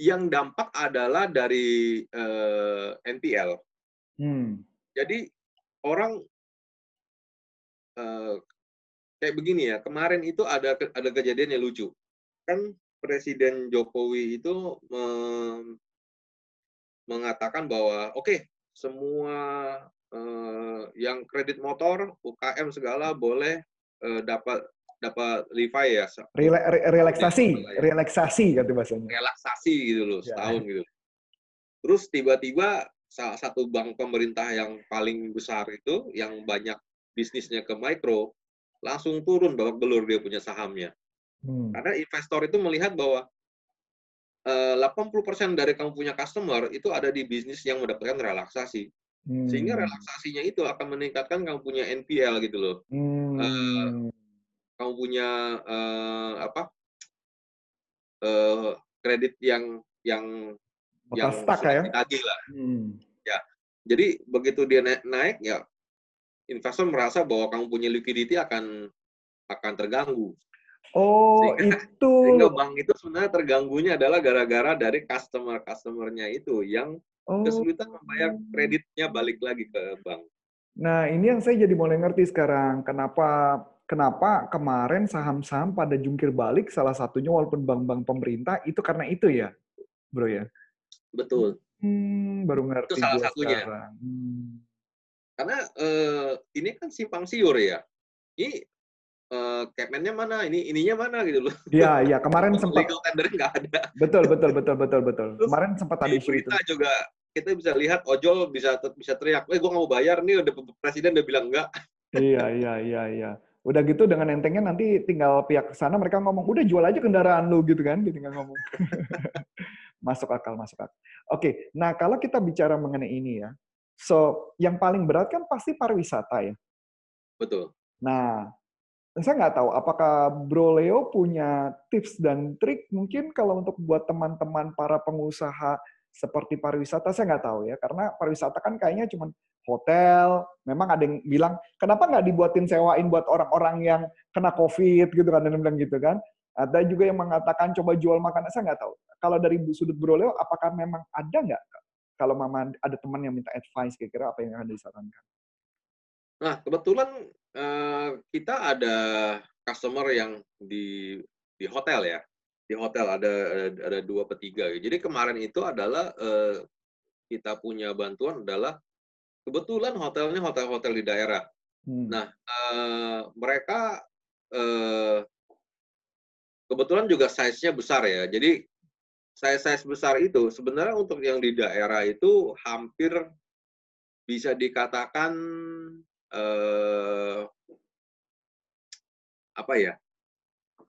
yang dampak adalah dari uh, NPL hmm. jadi orang uh, kayak begini ya kemarin itu ada ada kejadian yang lucu. Kan Presiden Jokowi itu mem, mengatakan bahwa oke okay, semua eh, yang kredit motor UKM segala boleh eh, dapat dapat refi ya Rela, re, relaksasi relaksasi kata bahasanya. Relaksasi gitu loh setahun ya. gitu. Terus tiba-tiba salah satu bank pemerintah yang paling besar itu yang banyak bisnisnya ke mikro langsung turun babak belur dia punya sahamnya. Hmm. Karena investor itu melihat bahwa uh, 80% dari kamu punya customer itu ada di bisnis yang mendapatkan relaksasi. Hmm. Sehingga relaksasinya itu akan meningkatkan kamu punya NPL gitu loh. Hmm. Uh, kamu punya uh, apa? Uh, kredit yang yang yang stuck ya? lah. Hmm. Ya. Jadi begitu dia naik, naik ya investor merasa bahwa kamu punya liquidity akan akan terganggu. Oh, sehingga, itu. Sehingga bank itu sebenarnya terganggunya adalah gara-gara dari customer-customernya itu yang oh. kesulitan membayar kreditnya balik lagi ke bank. Nah, ini yang saya jadi mulai ngerti sekarang. Kenapa kenapa kemarin saham-saham pada jungkir balik salah satunya walaupun bank-bank pemerintah itu karena itu ya, Bro ya? Betul. Hmm, baru ngerti. Itu salah satunya. Sekarang. Hmm karena uh, ini kan simpang siur ya. Ini uh, capman-nya mana, ini ininya mana gitu loh. Iya, iya. Kemarin sempat legal tender nggak ada. Betul, betul, betul, betul, betul. Terus, Kemarin sempat ada isu itu. juga kita bisa lihat ojol bisa bisa teriak, "Eh, gue nggak mau bayar nih." Udah presiden udah bilang enggak. iya, iya, iya, iya. Udah gitu dengan entengnya nanti tinggal pihak sana mereka ngomong, "Udah jual aja kendaraan lu." gitu kan, tinggal ngomong. masuk akal, masuk akal. Oke, nah kalau kita bicara mengenai ini ya, So, yang paling berat kan pasti pariwisata ya. Betul. Nah, saya nggak tahu apakah Bro Leo punya tips dan trik mungkin kalau untuk buat teman-teman para pengusaha seperti pariwisata, saya nggak tahu ya. Karena pariwisata kan kayaknya cuma hotel, memang ada yang bilang, kenapa nggak dibuatin sewain buat orang-orang yang kena COVID gitu kan, dan bilang gitu kan. Ada juga yang mengatakan coba jual makanan, saya nggak tahu. Kalau dari sudut Bro Leo, apakah memang ada nggak kalau mama ada teman yang minta advice kira-kira apa yang akan disarankan? Nah, kebetulan uh, kita ada customer yang di di hotel ya. Di hotel ada ada dua per tiga. Jadi kemarin itu adalah uh, kita punya bantuan adalah kebetulan hotelnya hotel-hotel di daerah. Hmm. Nah, uh, mereka uh, kebetulan juga size-nya besar ya. Jadi size-size besar itu sebenarnya untuk yang di daerah itu hampir bisa dikatakan eh, apa ya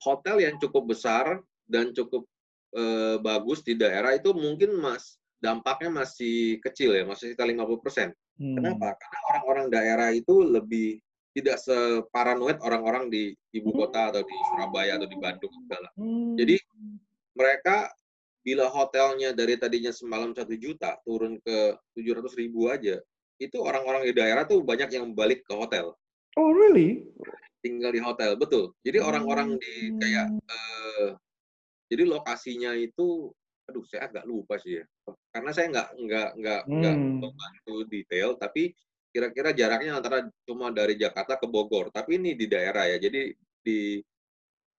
hotel yang cukup besar dan cukup eh, bagus di daerah itu mungkin mas dampaknya masih kecil ya masih sekitar 50 persen. Hmm. Kenapa? Karena orang-orang daerah itu lebih tidak separanoid orang-orang di ibu kota atau di Surabaya atau di Bandung segala. Hmm. Jadi mereka bila hotelnya dari tadinya semalam satu juta turun ke tujuh ratus ribu aja, itu orang-orang di daerah tuh banyak yang balik ke hotel. Oh really? Tinggal di hotel, betul. Jadi orang-orang di kayak, uh, jadi lokasinya itu, aduh saya agak lupa sih ya, karena saya nggak nggak nggak nggak hmm. membantu detail, tapi kira-kira jaraknya antara cuma dari Jakarta ke Bogor, tapi ini di daerah ya, jadi di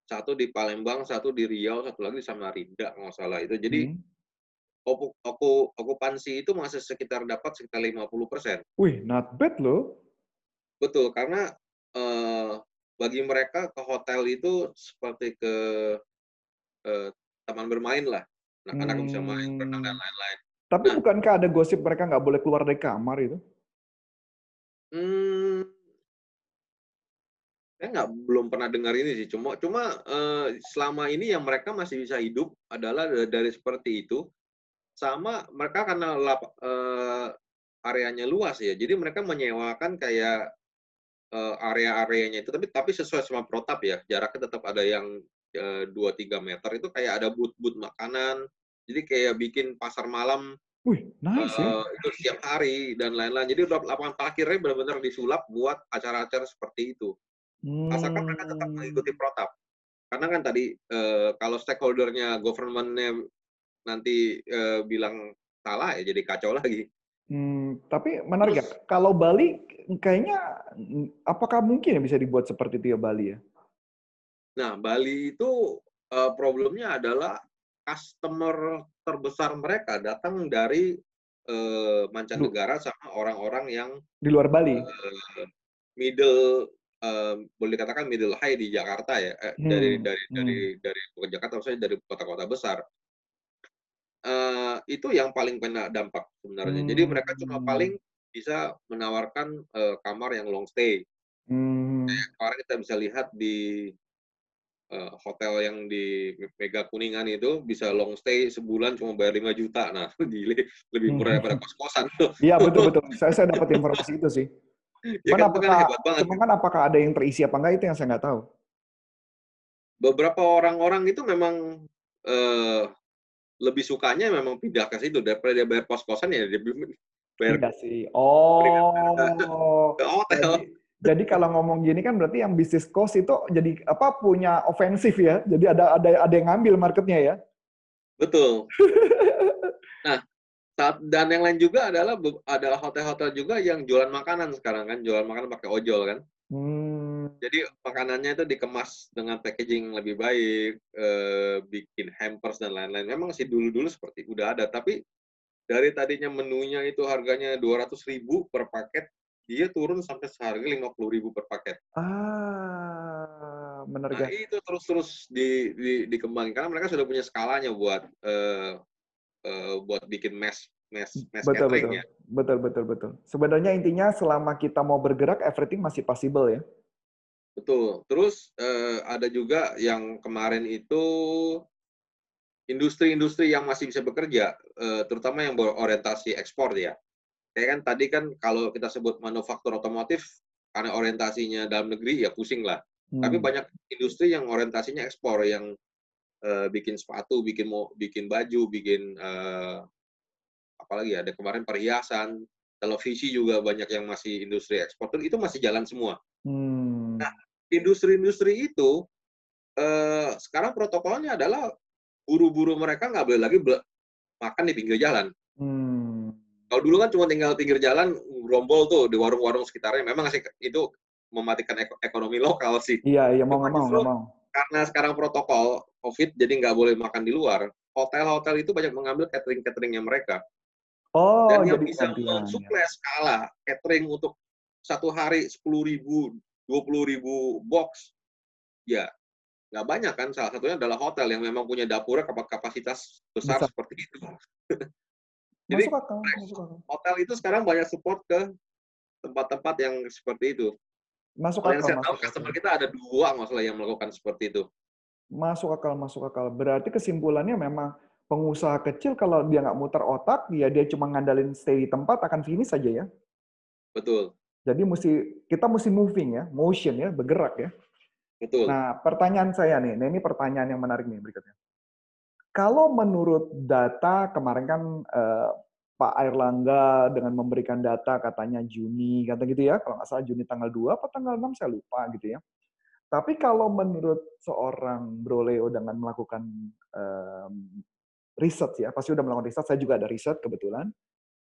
satu di Palembang, satu di Riau, satu lagi di Samarinda nggak salah itu. Jadi hmm. oku, oku, okupansi itu masih sekitar dapat sekitar 50 persen. Wih, not bad loh. Betul, karena uh, bagi mereka ke hotel itu seperti ke uh, taman bermain lah. Anak-anak hmm. bisa main, berenang dan lain-lain. Tapi nah, bukankah ada gosip mereka nggak boleh keluar dari kamar itu? Hmm, saya nggak belum pernah dengar ini sih. Cuma cuma uh, selama ini yang mereka masih bisa hidup adalah dari seperti itu. Sama mereka karena lap, uh, areanya luas ya. Jadi mereka menyewakan kayak uh, area-areanya itu. Tapi tapi sesuai sama protap ya. Jaraknya tetap ada yang dua uh, tiga meter. Itu kayak ada but-but makanan. Jadi kayak bikin pasar malam. Wih, nice uh, ya. Itu setiap hari dan lain-lain. Jadi lapangan parkirnya benar-benar disulap buat acara-acara seperti itu. Hmm. Asalkan mereka tetap mengikuti protap. Karena kan tadi eh, kalau stakeholdernya governmentnya nanti eh, bilang salah ya jadi kacau lagi. Hmm, tapi menarik ya. Kalau Bali kayaknya apakah mungkin ya bisa dibuat seperti itu ya Bali ya? Nah, Bali itu uh, problemnya adalah customer terbesar mereka datang dari uh, mancanegara sama orang-orang yang di luar Bali. Uh, middle um, boleh dikatakan middle high di Jakarta ya eh, hmm. dari dari hmm. dari dari bukan Jakarta maksudnya dari kota-kota besar uh, itu yang paling kena dampak sebenarnya hmm. jadi mereka cuma paling bisa menawarkan uh, kamar yang long stay hmm. kemarin kita bisa lihat di uh, hotel yang di Mega Kuningan itu bisa long stay sebulan cuma bayar 5 juta nah gile lebih murah daripada kos-kosan iya betul betul saya saya dapat informasi itu sih ya kan, apakah, kan hebat banget. Cuma kan apakah ada yang terisi apa enggak itu yang saya nggak tahu. Beberapa orang-orang itu memang uh, lebih sukanya memang pindah ke situ daripada dia bayar kos-kosan ya dia bayar pindah sih. Oh. Ke hotel. Jadi, jadi kalau ngomong gini kan berarti yang bisnis cost itu jadi apa punya ofensif ya. Jadi ada ada ada yang ngambil marketnya ya. Betul. nah, dan yang lain juga adalah adalah hotel-hotel juga yang jualan makanan sekarang kan, jualan makanan pakai ojol kan. Hmm. Jadi makanannya itu dikemas dengan packaging lebih baik, eh, bikin hampers dan lain-lain. Memang sih dulu-dulu seperti udah ada, tapi dari tadinya menunya itu harganya 200 ribu per paket, dia turun sampai seharga 50 ribu per paket. Ah, benar nah, itu terus-terus di, di, dikembangkan karena mereka sudah punya skalanya buat eh, uh, buat bikin mesh mesh mesh betul, betul. Ya. betul betul betul sebenarnya intinya selama kita mau bergerak everything masih possible ya betul terus uh, ada juga yang kemarin itu industri-industri yang masih bisa bekerja uh, terutama yang berorientasi ekspor ya kayak kan tadi kan kalau kita sebut manufaktur otomotif karena orientasinya dalam negeri ya pusing lah hmm. tapi banyak industri yang orientasinya ekspor yang uh, bikin sepatu, bikin mau bikin baju, bikin uh, apalagi ada kemarin perhiasan, televisi juga banyak yang masih industri ekspor itu masih jalan semua. Hmm. Nah, industri-industri itu eh, sekarang protokolnya adalah buru-buru mereka nggak boleh lagi makan di pinggir jalan. Hmm. Kalau dulu kan cuma tinggal pinggir jalan, gerombol tuh di warung-warung sekitarnya. Memang sih itu mematikan ek ekonomi lokal sih. Iya, iya mau nggak mau, nggak mau. Karena sekarang protokol COVID, jadi nggak boleh makan di luar. Hotel-hotel itu banyak mengambil catering-cateringnya mereka. Oh, Dan yang jadi bisa mensuplai skala catering untuk satu hari sepuluh ribu, dua puluh ribu box, ya nggak banyak kan. Salah satunya adalah hotel yang memang punya dapurnya kapasitas besar, besar. seperti itu. Jadi masuk akal, masuk akal. hotel itu sekarang banyak support ke tempat-tempat yang seperti itu. Masuk akal. Yang saya tahu customer kita ada dua masalah yang melakukan seperti itu. Masuk akal, masuk akal. Berarti kesimpulannya memang pengusaha kecil kalau dia nggak muter otak, ya dia cuma ngandalin stay di tempat akan finish saja ya. Betul. Jadi mesti kita mesti moving ya, motion ya, bergerak ya. Betul. Nah, pertanyaan saya nih, nah ini pertanyaan yang menarik nih berikutnya. Kalau menurut data kemarin kan eh, Pak Airlangga dengan memberikan data katanya Juni, kata gitu ya, kalau nggak salah Juni tanggal 2 apa tanggal 6 saya lupa gitu ya. Tapi kalau menurut seorang Bro Leo dengan melakukan um, riset ya, pasti udah melakukan riset, saya juga ada riset kebetulan.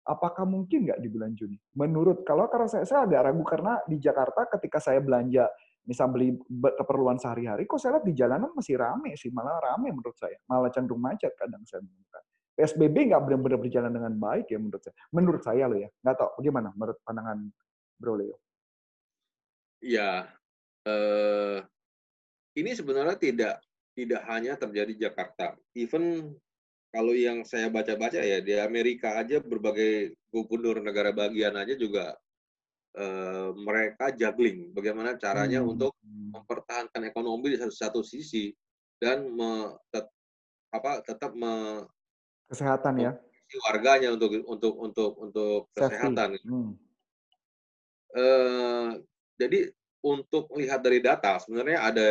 Apakah mungkin nggak di bulan Juni? Menurut, kalau karena saya, saya agak ragu karena di Jakarta ketika saya belanja misal beli keperluan sehari-hari, kok saya lihat di jalanan masih rame sih, malah rame menurut saya, malah cenderung macet kadang saya menemukan. PSBB nggak benar-benar berjalan dengan baik ya menurut saya. Menurut saya loh ya, nggak tahu bagaimana menurut pandangan Bro Leo. Iya, eh, ini sebenarnya tidak tidak hanya terjadi di Jakarta. Even kalau yang saya baca-baca ya di Amerika aja berbagai gubernur negara bagian aja juga uh, mereka juggling bagaimana caranya hmm. untuk mempertahankan ekonomi di satu, satu sisi dan me, tet, apa tetap me, kesehatan ya warganya untuk untuk untuk untuk kesehatan. Hmm. Uh, jadi untuk lihat dari data sebenarnya ada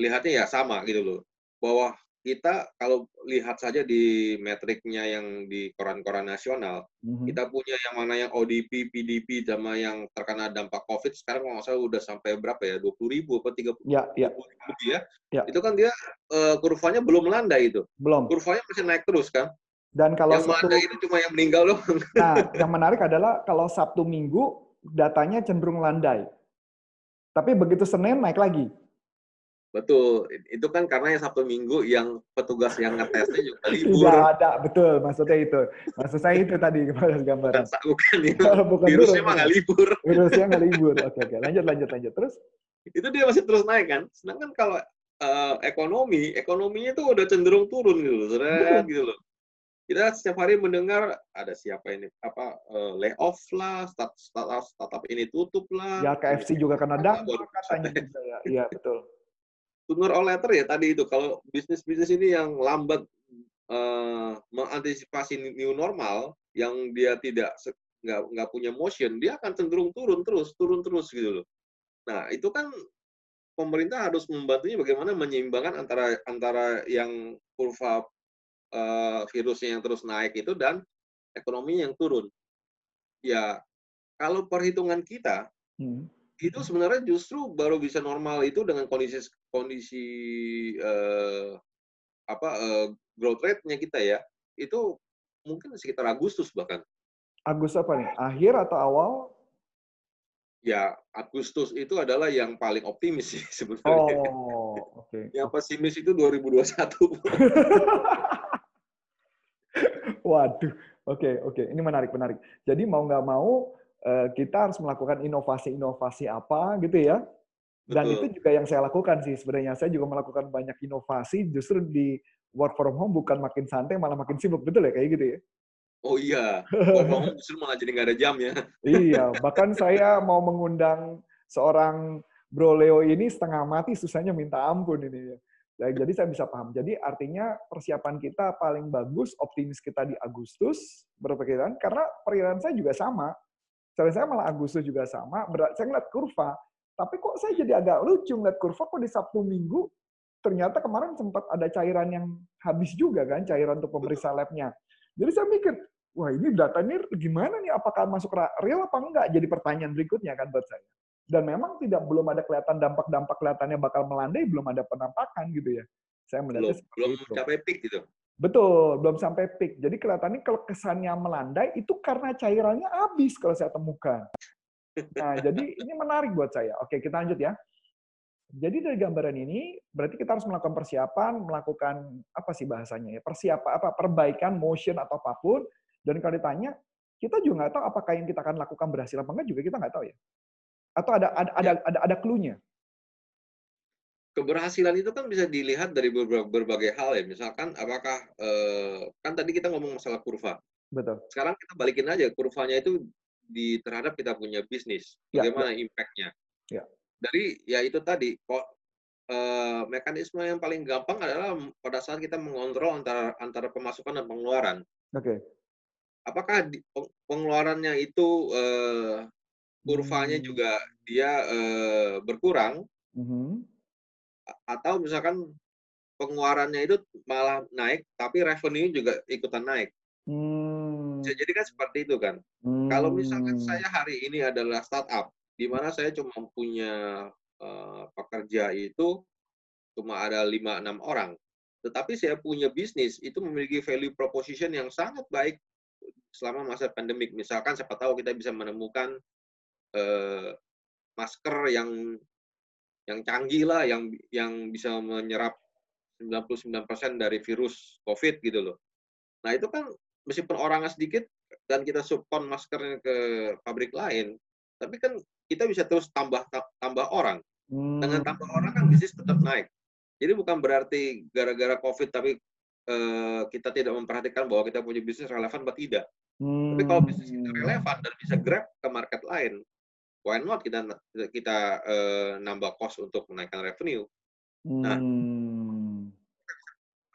lihatnya ya sama gitu loh bahwa kita kalau lihat saja di metriknya yang di koran-koran nasional, mm-hmm. kita punya yang mana yang ODP, PDP, sama yang terkena dampak COVID, sekarang kalau saya udah sampai berapa ya, 20 ribu atau 30 ya, ya. ribu ya. ya. Itu kan dia uh, kurvanya belum melandai itu. Belum. Kurvanya masih naik terus kan. Dan kalau yang Sabtu, itu cuma yang meninggal loh. Nah, yang menarik adalah kalau Sabtu Minggu datanya cenderung landai. Tapi begitu Senin naik lagi. Betul, itu kan karena yang Sabtu Minggu yang petugas yang ngetesnya juga libur. Tidak ada, betul. Maksudnya itu. Maksud saya itu tadi gambaran. Bukan, bukan, ya. bukan virusnya mah nggak libur. Virusnya nggak libur. Oke, oke. Lanjut, lanjut, lanjut. Terus? Itu dia masih terus naik kan. Sedangkan kalau uh, ekonomi, ekonominya itu udah cenderung turun gitu loh. Seret, gitu loh. Kita setiap hari mendengar ada siapa ini apa uh, layoff lah, start, startup startup ini tutup lah. Ya KFC juga kena dampak katanya. Ya. Iya betul sooner or later ya tadi itu kalau bisnis-bisnis ini yang lambat uh, mengantisipasi new normal yang dia tidak nggak nggak punya motion dia akan cenderung turun terus turun terus gitu loh. Nah itu kan pemerintah harus membantunya bagaimana menyeimbangkan antara antara yang kurva uh, virusnya yang terus naik itu dan ekonomi yang turun. Ya kalau perhitungan kita hmm itu sebenarnya justru baru bisa normal itu dengan kondisi kondisi uh, apa uh, growth rate-nya kita ya itu mungkin sekitar Agustus bahkan. Agustus apa nih? Akhir atau awal? Ya, Agustus itu adalah yang paling optimis sih sebenarnya. Oh, oke. Okay. Yang pesimis itu 2021. Waduh, oke okay, oke. Okay. Ini menarik menarik. Jadi mau nggak mau kita harus melakukan inovasi-inovasi apa gitu ya. Dan Betul. itu juga yang saya lakukan sih sebenarnya. Saya juga melakukan banyak inovasi justru di work from home bukan makin santai malah makin sibuk. Betul ya kayak gitu ya? Oh iya, work from home justru malah jadi nggak ada jam ya. iya, bahkan saya mau mengundang seorang Bro Leo ini setengah mati susahnya minta ampun ini. Ya, jadi saya bisa paham. Jadi artinya persiapan kita paling bagus, optimis kita di Agustus, berpikiran, karena perkiraan saya juga sama Cara saya malah Agustus juga sama, berat, saya ngeliat kurva, tapi kok saya jadi agak lucu ngeliat kurva kok di Sabtu Minggu ternyata kemarin sempat ada cairan yang habis juga kan, cairan untuk pemeriksa labnya. Jadi saya mikir, wah ini data ini gimana nih, apakah masuk real apa enggak? Jadi pertanyaan berikutnya kan buat saya. dan memang tidak belum ada kelihatan dampak-dampak kelihatannya bakal melandai, belum ada penampakan gitu ya. Saya melihatnya belum, belum itu. sampai peak gitu. Betul, belum sampai peak. Jadi kelihatannya kalau kesannya melandai itu karena cairannya habis kalau saya temukan. Nah, jadi ini menarik buat saya. Oke, kita lanjut ya. Jadi dari gambaran ini berarti kita harus melakukan persiapan, melakukan apa sih bahasanya ya? Persiapan apa perbaikan motion atau apa pun. Dan kalau ditanya, kita juga nggak tahu apakah yang kita akan lakukan berhasil apa enggak juga kita nggak tahu ya. Atau ada ada ada ya. ada, ada clue-nya keberhasilan itu kan bisa dilihat dari berbagai, hal ya. Misalkan apakah eh, kan tadi kita ngomong masalah kurva. Betul. Sekarang kita balikin aja kurvanya itu di terhadap kita punya bisnis. Ya, Bagaimana ya. impact-nya? Ya. Dari ya itu tadi kok eh, mekanisme yang paling gampang adalah pada saat kita mengontrol antara antara pemasukan dan pengeluaran. Oke. Okay. Apakah di, pengeluarannya itu eh, kurvanya hmm. juga dia eh, berkurang? Mm -hmm atau misalkan pengeluarannya itu malah naik, tapi revenue juga ikutan naik. Hmm. Jadi kan seperti itu kan. Hmm. Kalau misalkan saya hari ini adalah startup, di mana saya cuma punya uh, pekerja itu cuma ada 5-6 orang, tetapi saya punya bisnis itu memiliki value proposition yang sangat baik selama masa pandemik. Misalkan siapa tahu kita bisa menemukan uh, masker yang yang canggih lah yang yang bisa menyerap 99% dari virus COVID gitu loh. Nah itu kan meskipun orangnya sedikit dan kita subkon maskernya ke pabrik lain, tapi kan kita bisa terus tambah tambah orang. Hmm. Dengan tambah orang kan bisnis tetap naik. Jadi bukan berarti gara-gara COVID tapi eh, kita tidak memperhatikan bahwa kita punya bisnis relevan atau tidak. Hmm. Tapi kalau bisnis kita relevan dan bisa grab ke market lain, why not kita kita uh, nambah cost untuk menaikkan revenue. Nah, hmm.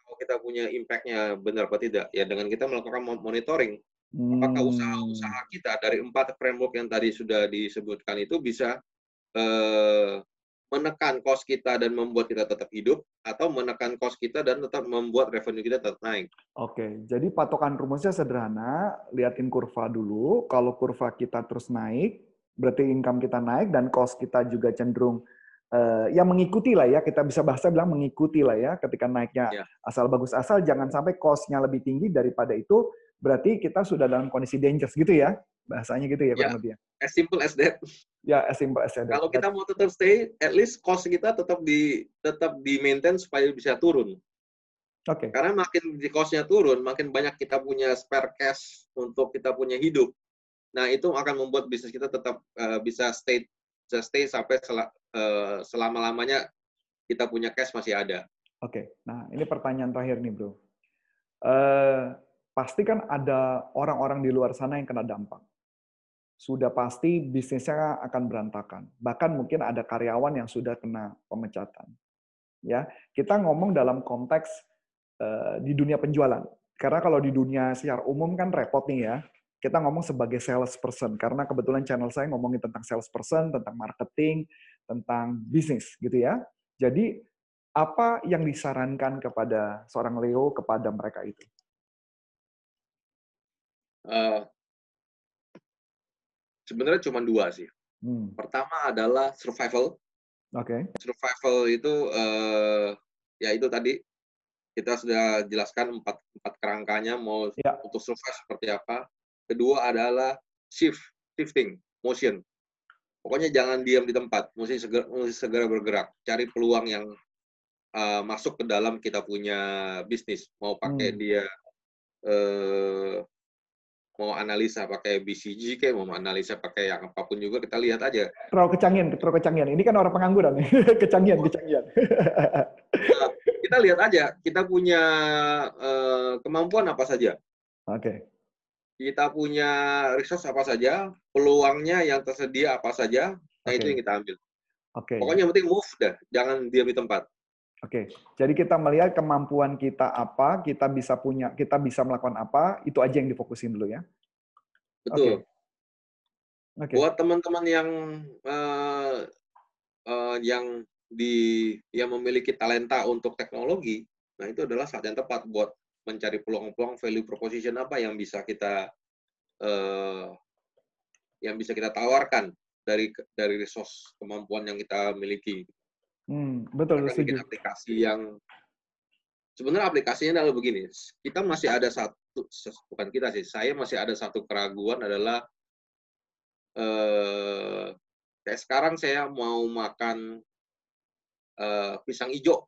kalau kita punya impact-nya benar atau tidak, ya dengan kita melakukan monitoring, hmm. apakah usaha-usaha kita dari empat framework yang tadi sudah disebutkan itu bisa uh, menekan cost kita dan membuat kita tetap hidup, atau menekan cost kita dan tetap membuat revenue kita tetap naik. Oke, jadi patokan rumusnya sederhana, liatin kurva dulu. Kalau kurva kita terus naik, berarti income kita naik dan cost kita juga cenderung uh, ya mengikuti lah ya kita bisa bahasa bilang mengikuti lah ya ketika naiknya yeah. asal bagus asal jangan sampai costnya lebih tinggi daripada itu berarti kita sudah dalam kondisi dangerous gitu ya bahasanya gitu ya yeah. lebih ya as simple as that ya as simple as that kalau kita mau tetap stay at least cost kita tetap di tetap di maintain supaya bisa turun Oke. Okay. Karena makin di costnya turun, makin banyak kita punya spare cash untuk kita punya hidup. Nah, itu akan membuat bisnis kita tetap uh, bisa stay bisa stay sampai sel, uh, eh, selama-lamanya kita punya cash masih ada. Oke. Okay. Nah, ini pertanyaan terakhir nih, Bro. Uh, pasti kan ada orang-orang di luar sana yang kena dampak. Sudah pasti bisnisnya akan berantakan. Bahkan mungkin ada karyawan yang sudah kena pemecatan. Ya, kita ngomong dalam konteks uh, di dunia penjualan. Karena kalau di dunia secara umum kan repot nih ya kita ngomong sebagai salesperson karena kebetulan channel saya ngomongin tentang salesperson, tentang marketing, tentang bisnis gitu ya. Jadi apa yang disarankan kepada seorang Leo kepada mereka itu? Uh, sebenarnya cuma dua sih. Hmm. Pertama adalah survival. Oke. Okay. Survival itu uh, ya itu tadi kita sudah jelaskan empat empat kerangkanya mau ya. untuk survive seperti apa Kedua adalah shift, shifting, motion. Pokoknya jangan diam di tempat, mesti segera, mesti segera bergerak, cari peluang yang uh, masuk ke dalam kita punya bisnis. Mau pakai hmm. dia uh, mau analisa pakai BCG kayak mau analisa pakai yang apa pun juga kita lihat aja. Terlalu kecanggihan, terlalu kecanggihan. Ini kan orang pengangguran nih. kecanggihan, kecanggihan. nah, kita lihat aja, kita punya uh, kemampuan apa saja. Oke. Okay kita punya resource apa saja, peluangnya yang tersedia apa saja, nah okay. itu yang kita ambil. Oke. Okay. Pokoknya yang penting move dah, jangan diam di tempat. Oke, okay. jadi kita melihat kemampuan kita apa, kita bisa punya, kita bisa melakukan apa, itu aja yang difokusin dulu ya. Betul. Okay. Okay. Buat teman-teman yang uh, uh, yang di yang memiliki talenta untuk teknologi, nah itu adalah saat yang tepat buat mencari peluang-peluang value proposition apa yang bisa kita uh, yang bisa kita tawarkan dari dari resource kemampuan yang kita miliki. Hmm, betul, Kita bikin aplikasi yang sebenarnya aplikasinya adalah begini. Kita masih ada satu bukan kita sih, saya masih ada satu keraguan adalah eh kayak sekarang saya mau makan eh, pisang hijau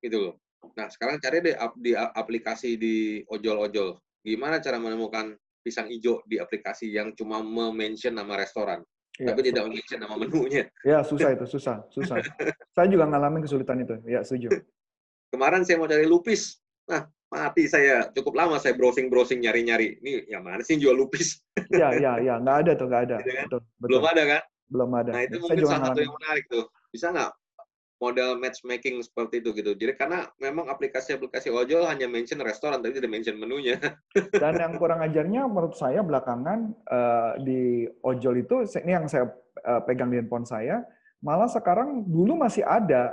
gitu loh. Nah, sekarang cari deh di aplikasi di ojol-ojol. Gimana cara menemukan pisang hijau di aplikasi yang cuma mention nama restoran, Iya, tapi tidak mention nama menunya. ya susah itu, susah, susah. Saya juga ngalamin kesulitan itu. Ya, setuju. Kemarin saya mau cari lupis. Nah, mati saya. Cukup lama saya browsing-browsing nyari-nyari. Ini yang mana sih yang jual lupis? Ya, ya, ya, nggak ada tuh, nggak ada. Gitu kan? Betul, betul. Belum ada kan? Belum ada. Nah, itu Saya mungkin salah satu yang menarik tuh. Bisa nggak model matchmaking seperti itu gitu. Jadi karena memang aplikasi-aplikasi ojol hanya mention restoran tapi tidak mention menunya. Dan yang kurang ajarnya menurut saya belakangan eh, di ojol itu, ini yang saya eh, pegang di handphone saya, malah sekarang dulu masih ada,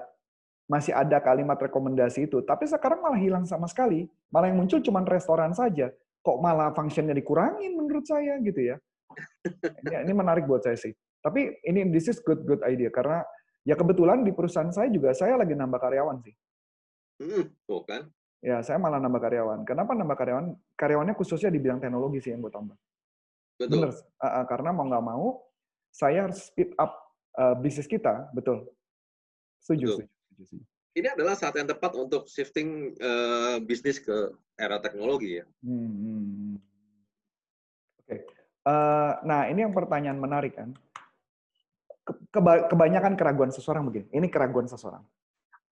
masih ada kalimat rekomendasi itu, tapi sekarang malah hilang sama sekali. Malah yang muncul cuma restoran saja. Kok malah fungsinya dikurangin menurut saya gitu ya. Ini, ini menarik buat saya sih. Tapi ini this is good good idea karena ya kebetulan di perusahaan saya juga saya lagi nambah karyawan sih. Hmm, tuh kan. Ya, saya malah nambah karyawan. Kenapa nambah karyawan? Karyawannya khususnya di bidang teknologi sih yang gue tambah. Betul. Bener, uh, uh, karena mau nggak mau, saya harus speed up uh, bisnis kita, betul. Setuju, Betul. setuju. Ini adalah saat yang tepat untuk shifting eh, bisnis ke era teknologi ya. Hmm, hmm, hmm. Oke, Uh, nah ini yang pertanyaan menarik kan. Ke- keba- kebanyakan keraguan seseorang begini. Ini keraguan seseorang.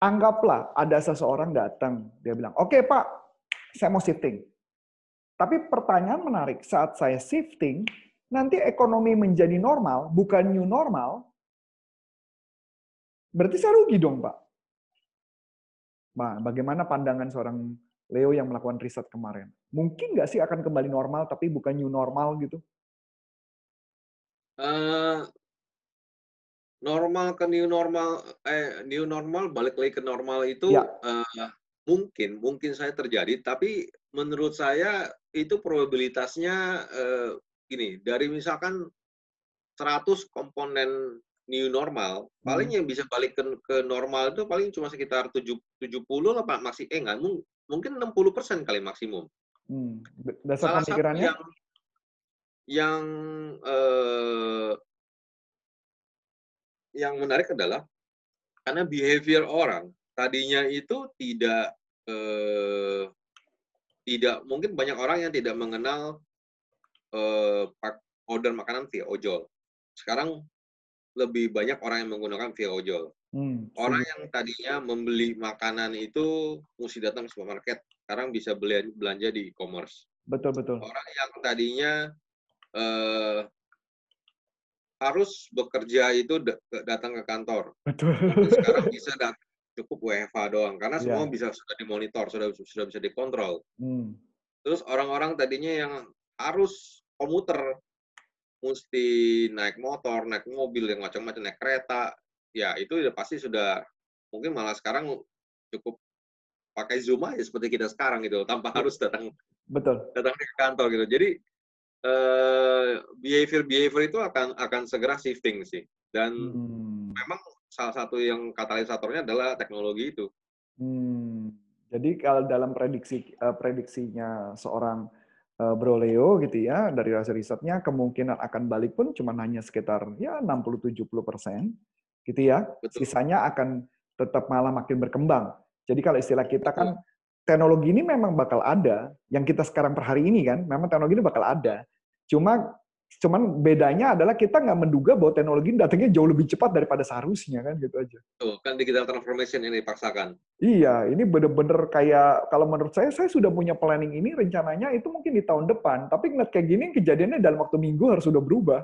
Anggaplah ada seseorang datang, dia bilang, oke Pak, saya mau shifting. Tapi pertanyaan menarik, saat saya shifting, nanti ekonomi menjadi normal, bukan new normal, berarti saya rugi dong Pak. Nah, bagaimana pandangan seorang Leo yang melakukan riset kemarin? Mungkin nggak sih akan kembali normal, tapi bukan new normal gitu? Eh, normal ke new normal, eh new normal balik lagi ke normal itu Ya. eh, mungkin mungkin saya terjadi, tapi menurut saya itu probabilitasnya eh, gini dari misalkan 100 komponen new normal, paling Hmm. yang bisa balik ke, ke normal itu paling cuma sekitar 7, 70 lah Pak maksi eh enggak mung- mungkin 60% kali maksimum. Hmm. Dasar Salah yang yang eh, yang menarik adalah karena behavior orang tadinya itu tidak eh, tidak mungkin banyak orang yang tidak mengenal eh, order makanan via ojol. Sekarang lebih banyak orang yang menggunakan via ojol. Hmm, Orang yang tadinya membeli makanan itu mesti datang ke supermarket, sekarang bisa beli belanja di e-commerce. Betul, betul. Orang yang tadinya eh, harus bekerja itu da- datang ke kantor, Betul. sekarang bisa dat- cukup WFH doang karena Iya. semua bisa sudah dimonitor, sudah sudah bisa dikontrol. Hmm, Terus orang-orang tadinya yang harus komuter, mesti naik motor, naik mobil, yang macam-macam, naik kereta, ya itu udah pasti sudah mungkin malah sekarang cukup pakai Zoom aja seperti kita sekarang gitu, tanpa harus datang betul. datang ke kantor gitu. Jadi eh, behavior behavior itu akan akan segera shifting sih. Dan Hmm, memang salah satu yang katalisatornya adalah teknologi itu. hmm. Jadi kalau dalam prediksi eh, prediksinya seorang eh, Bro Leo gitu ya dari hasil risetnya kemungkinan akan balik pun cuma hanya sekitar ya 60-70 persen gitu ya. Betul. Sisanya akan tetap malah makin berkembang. Jadi kalau istilah kita kan teknologi ini memang bakal ada. Yang kita sekarang per hari ini kan memang teknologi ini bakal ada. Cuma cuman bedanya adalah kita nggak menduga bahwa teknologi ini datangnya jauh lebih cepat daripada seharusnya kan gitu aja. Tuh, kan digital transformation yang dipaksakan. Iya, ini bener-bener kayak kalau menurut saya saya sudah punya planning ini rencananya itu mungkin di tahun depan. Tapi ngeliat kayak gini kejadiannya dalam waktu minggu harus sudah berubah.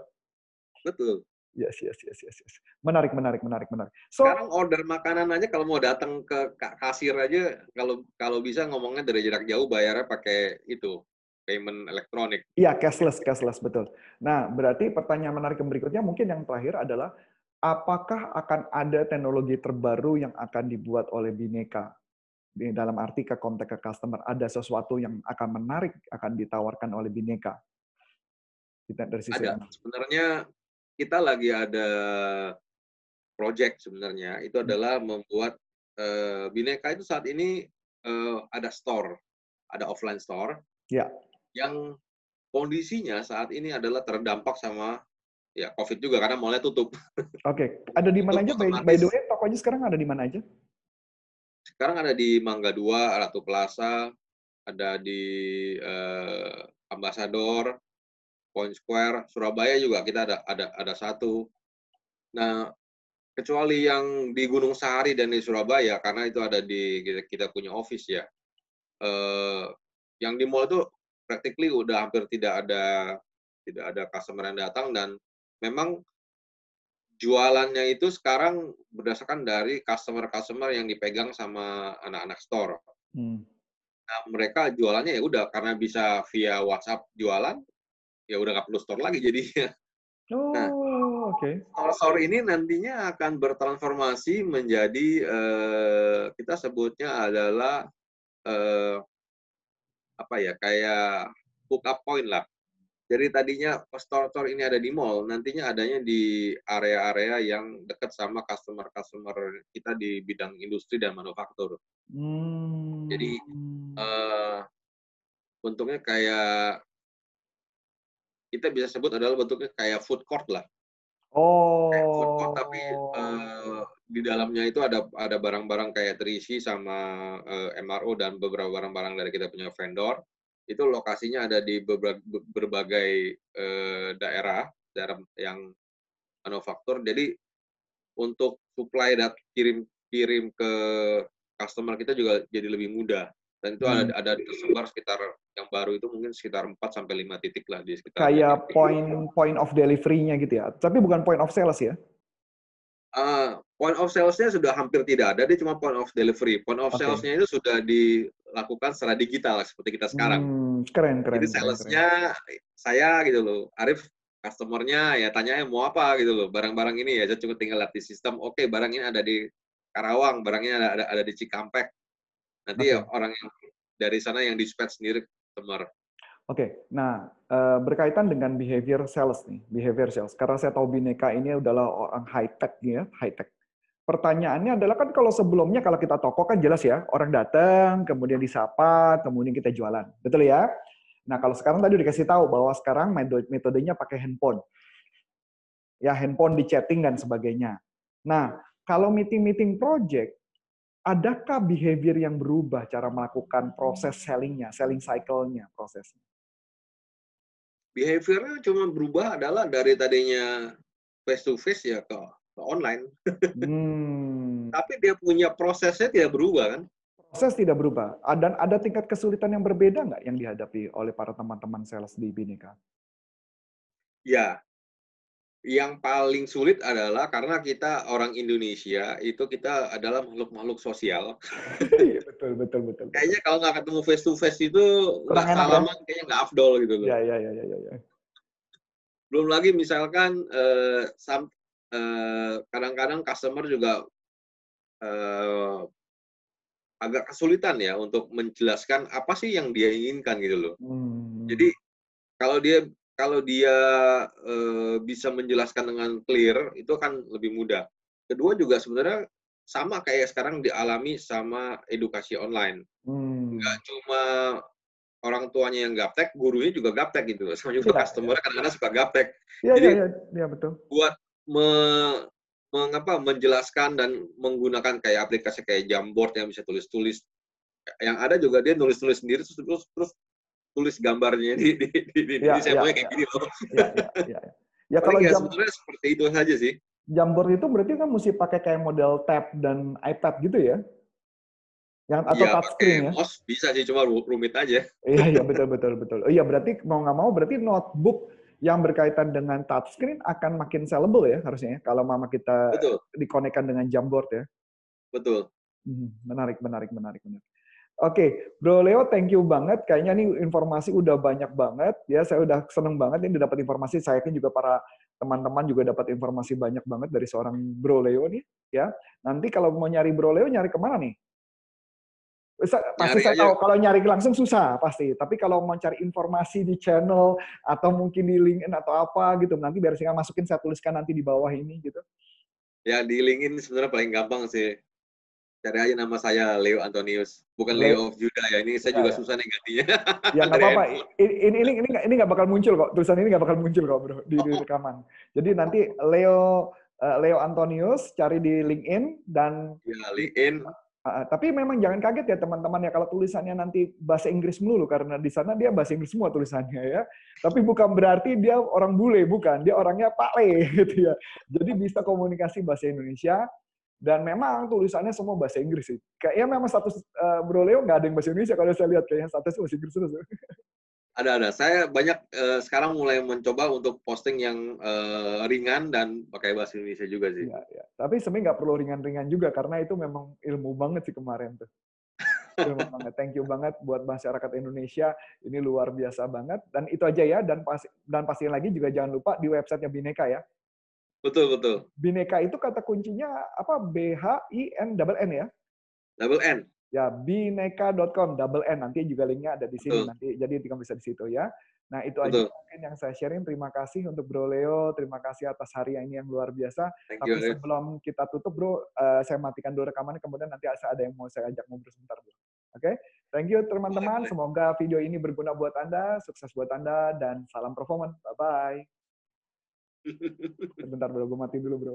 Betul. Yes, yes, yes, yes, yes. Menarik, menarik, menarik, menarik. So, Sekarang order makanan aja kalau mau datang ke ka- kasir aja kalau kalau bisa ngomongnya dari jarak jauh bayarnya pakai itu payment elektronik. iya cashless, cashless betul. Nah, berarti pertanyaan menarik yang berikutnya mungkin yang terakhir adalah apakah akan ada teknologi terbaru yang akan dibuat oleh Bineka? Di dalam arti ke kontak ke customer ada sesuatu yang akan menarik akan ditawarkan oleh Bineka. Kita dari sisi Ada sebenarnya kita lagi ada project sebenarnya itu Hmm. adalah membuat eh, Bineka itu saat ini eh, ada store, ada offline store Ya. Yang kondisinya saat ini adalah terdampak sama ya COVID juga karena mallnya tutup. Oke, ada di mana aja? By, by the way, tokonya sekarang ada di mana aja? Sekarang ada di Mangga 2, Ratu Plaza, ada di eh, Ambassador, Point Square, Surabaya juga kita ada ada ada satu. Nah, kecuali yang di Gunung Sahari dan di Surabaya karena itu ada di kita, kita punya office ya. Eh, yang di mall itu practically udah hampir tidak ada tidak ada customer yang datang dan memang jualannya itu sekarang berdasarkan dari customer-customer yang dipegang sama anak-anak store. Hmm. Nah, mereka jualannya ya udah karena bisa via WhatsApp jualan, ya udah nggak perlu store lagi jadinya. Oh, Nah. oke. Store ini nantinya akan bertransformasi menjadi eh, kita sebutnya adalah eh, apa ya kayak hook up point lah. Jadi tadinya store-store ini ada di mall, nantinya adanya di area-area yang dekat sama customer-customer kita di bidang industri dan manufaktur. Hmm. Jadi, eh bentuknya kayak kita bisa sebut adalah bentuknya kayak food court lah. oh. Kayak food court tapi eh, di dalamnya itu ada ada barang-barang kayak terisi sama eh, MRO dan beberapa barang-barang dari kita punya vendor. Itu lokasinya ada di beberapa, berbagai eh, daerah, daerah yang manufaktur. Jadi untuk supply dan kirim kirim ke customer kita juga jadi lebih mudah. Dan itu Hmm. ada ada tersebar sekitar yang baru itu mungkin sekitar 4 sampai 5 titik lah di sekitar kayak point point of delivery-nya gitu ya. Tapi bukan point of sales ya. Uh, point of sales-nya sudah hampir tidak ada, dia cuma point of delivery. Point of Oke. sales-nya itu sudah dilakukan secara digital seperti kita sekarang. Hmm, keren, keren. Jadi sales-nya saya gitu loh, Arif customer-nya ya tanya mau apa gitu loh, barang-barang ini ya saya cuma tinggal lihat di sistem. Oke, barang ini ada di Karawang, barangnya ada ada, ada di Cikampek. Nanti ya orang yang dari sana yang dispatch sendiri ke customer. Oke, nah eh, berkaitan dengan behavior sales nih, behavior sales. Karena saya tahu Bineka ini adalah orang high tech ya, high tech. Pertanyaannya adalah kan kalau sebelumnya kalau kita toko kan jelas ya, orang datang, kemudian disapa, kemudian kita jualan, betul ya? Nah kalau sekarang tadi dikasih tahu bahwa sekarang metode- metodenya pakai handphone, ya handphone di chatting dan sebagainya. Nah kalau meeting-meeting project, adakah behavior yang berubah cara melakukan proses sellingnya, selling cycle-nya, prosesnya? Behavior-nya cuma berubah adalah dari tadinya face to face ya ke online. Hmm, Tapi dia punya prosesnya tidak berubah kan? proses tidak berubah. Dan ada tingkat kesulitan yang berbeda nggak yang dihadapi oleh para teman-teman sales di Bineka? Ya, yang paling sulit adalah karena kita orang Indonesia itu kita adalah makhluk-makhluk sosial. Iya, betul, betul, betul. Kayaknya kalau nggak ketemu face to face itu nggak ya? salaman, kayaknya nggak afdol gitu loh. Ya, ya, ya, ya, ya, ya. Belum lagi misalkan eh, kadang-kadang customer juga eh, agak kesulitan ya untuk menjelaskan apa sih yang dia inginkan gitu loh. Hmm. Jadi kalau dia kalau dia eh, bisa menjelaskan dengan clear itu akan lebih mudah. Kedua juga sebenarnya sama kayak sekarang dialami sama edukasi online. Hmm. Nggak cuma orang tuanya yang gaptek, gurunya juga gaptek gitu. Sama juga Iya, customer kadang-kadang suka gaptek. Ya, ya, Jadi- ya, ya, betul. Buat me, mengapa menjelaskan dan menggunakan kayak aplikasi kayak Jamboard yang bisa tulis-tulis. Yang ada juga dia nulis-nulis sendiri terus terus, terus tulis gambarnya di di di, di, Ya, di saya ya, kayak ya. gini loh. Ya, ya, ya. ya. Ya, kalau ya jam, sebenarnya seperti itu saja sih. Jamboard itu berarti kan mesti pakai kayak model tab dan iPad gitu ya? Yang atau Iya, touchscreen ya? mouse bisa sih cuma ru- rumit aja. Iya, iya betul betul betul. Oh, Iya berarti mau nggak mau berarti notebook yang berkaitan dengan touchscreen akan makin sellable ya harusnya ya kalau mama kita Betul, dikonekkan dengan Jamboard ya. betul. Hmm, menarik menarik menarik menarik. Oke, Bro Leo, thank you banget. Kayaknya nih informasi udah banyak banget. Ya, saya udah seneng banget ini dapat informasi. Saya yakin juga para teman-teman juga dapat informasi banyak banget dari seorang Bro Leo nih. Ya, nanti kalau mau nyari Bro Leo, nyari ke mana nih? Pasti Nyari saya aja. tahu kalau nyari langsung susah pasti. Tapi kalau mau cari informasi di channel atau mungkin di LinkedIn atau apa gitu, nanti biar saya masukin saya tuliskan nanti di bawah ini gitu. Ya di LinkedIn sebenarnya paling gampang sih. Cari aja nama saya Leo Antonius, bukan Leo. Leo of Judah ya. Ini saya Ya, juga ya. susah nih gantinya. Ya nggak apa-apa. Ini ini ini ini nggak- ini nggak bakal muncul kok. Tulisan ini nggak bakal muncul kok bro di, di Oh. rekaman. Jadi nanti Leo eh, Leo Antonius cari di LinkedIn dan Ya LinkedIn. Uh, tapi memang jangan kaget ya teman-teman ya kalau tulisannya nanti bahasa Inggris melulu karena di sana dia bahasa Inggris semua tulisannya ya. Tapi bukan berarti dia orang bule, bukan. Dia orangnya pale gitu ya. Jadi bisa komunikasi bahasa Indonesia dan memang tulisannya semua bahasa Inggris sih. Kayaknya memang status uh, Bro Leo nggak ada yang bahasa Indonesia kalau saya lihat kayaknya status bahasa Inggris terus. Ada ada. Saya banyak eh, sekarang mulai mencoba untuk posting yang eh, ringan dan pakai bahasa Indonesia juga sih. Ya, ya. Tapi sebenarnya nggak perlu ringan-ringan juga karena itu memang ilmu banget sih kemarin tuh. Ilmu banget. Thank you banget buat masyarakat Indonesia. Ini luar biasa banget. Dan itu aja ya. Dan pas dan pastiin lagi juga jangan lupa di websitenya Bineka ya. Betul betul. Bineka itu kata kuncinya apa? B H I N double N ya. Double N. Ya bineka.com double N nanti juga linknya ada di sini Betul. nanti jadi kamu bisa di situ ya. Nah itu aja Betul. mungkin yang saya sharing. Terima kasih untuk Bro Leo. Terima kasih atas hari ini yang luar biasa. Thank Tapi you. Sebelum kita tutup, Bro, eh, saya matikan dulu rekamannya, kemudian nanti ada yang mau saya ajak ngobrol sebentar, Bro. Oke? Thank you, teman-teman. Semoga video ini berguna buat Anda, sukses buat Anda, dan salam performance. Bye-bye. Sebentar, Bro. Gue mati dulu, Bro.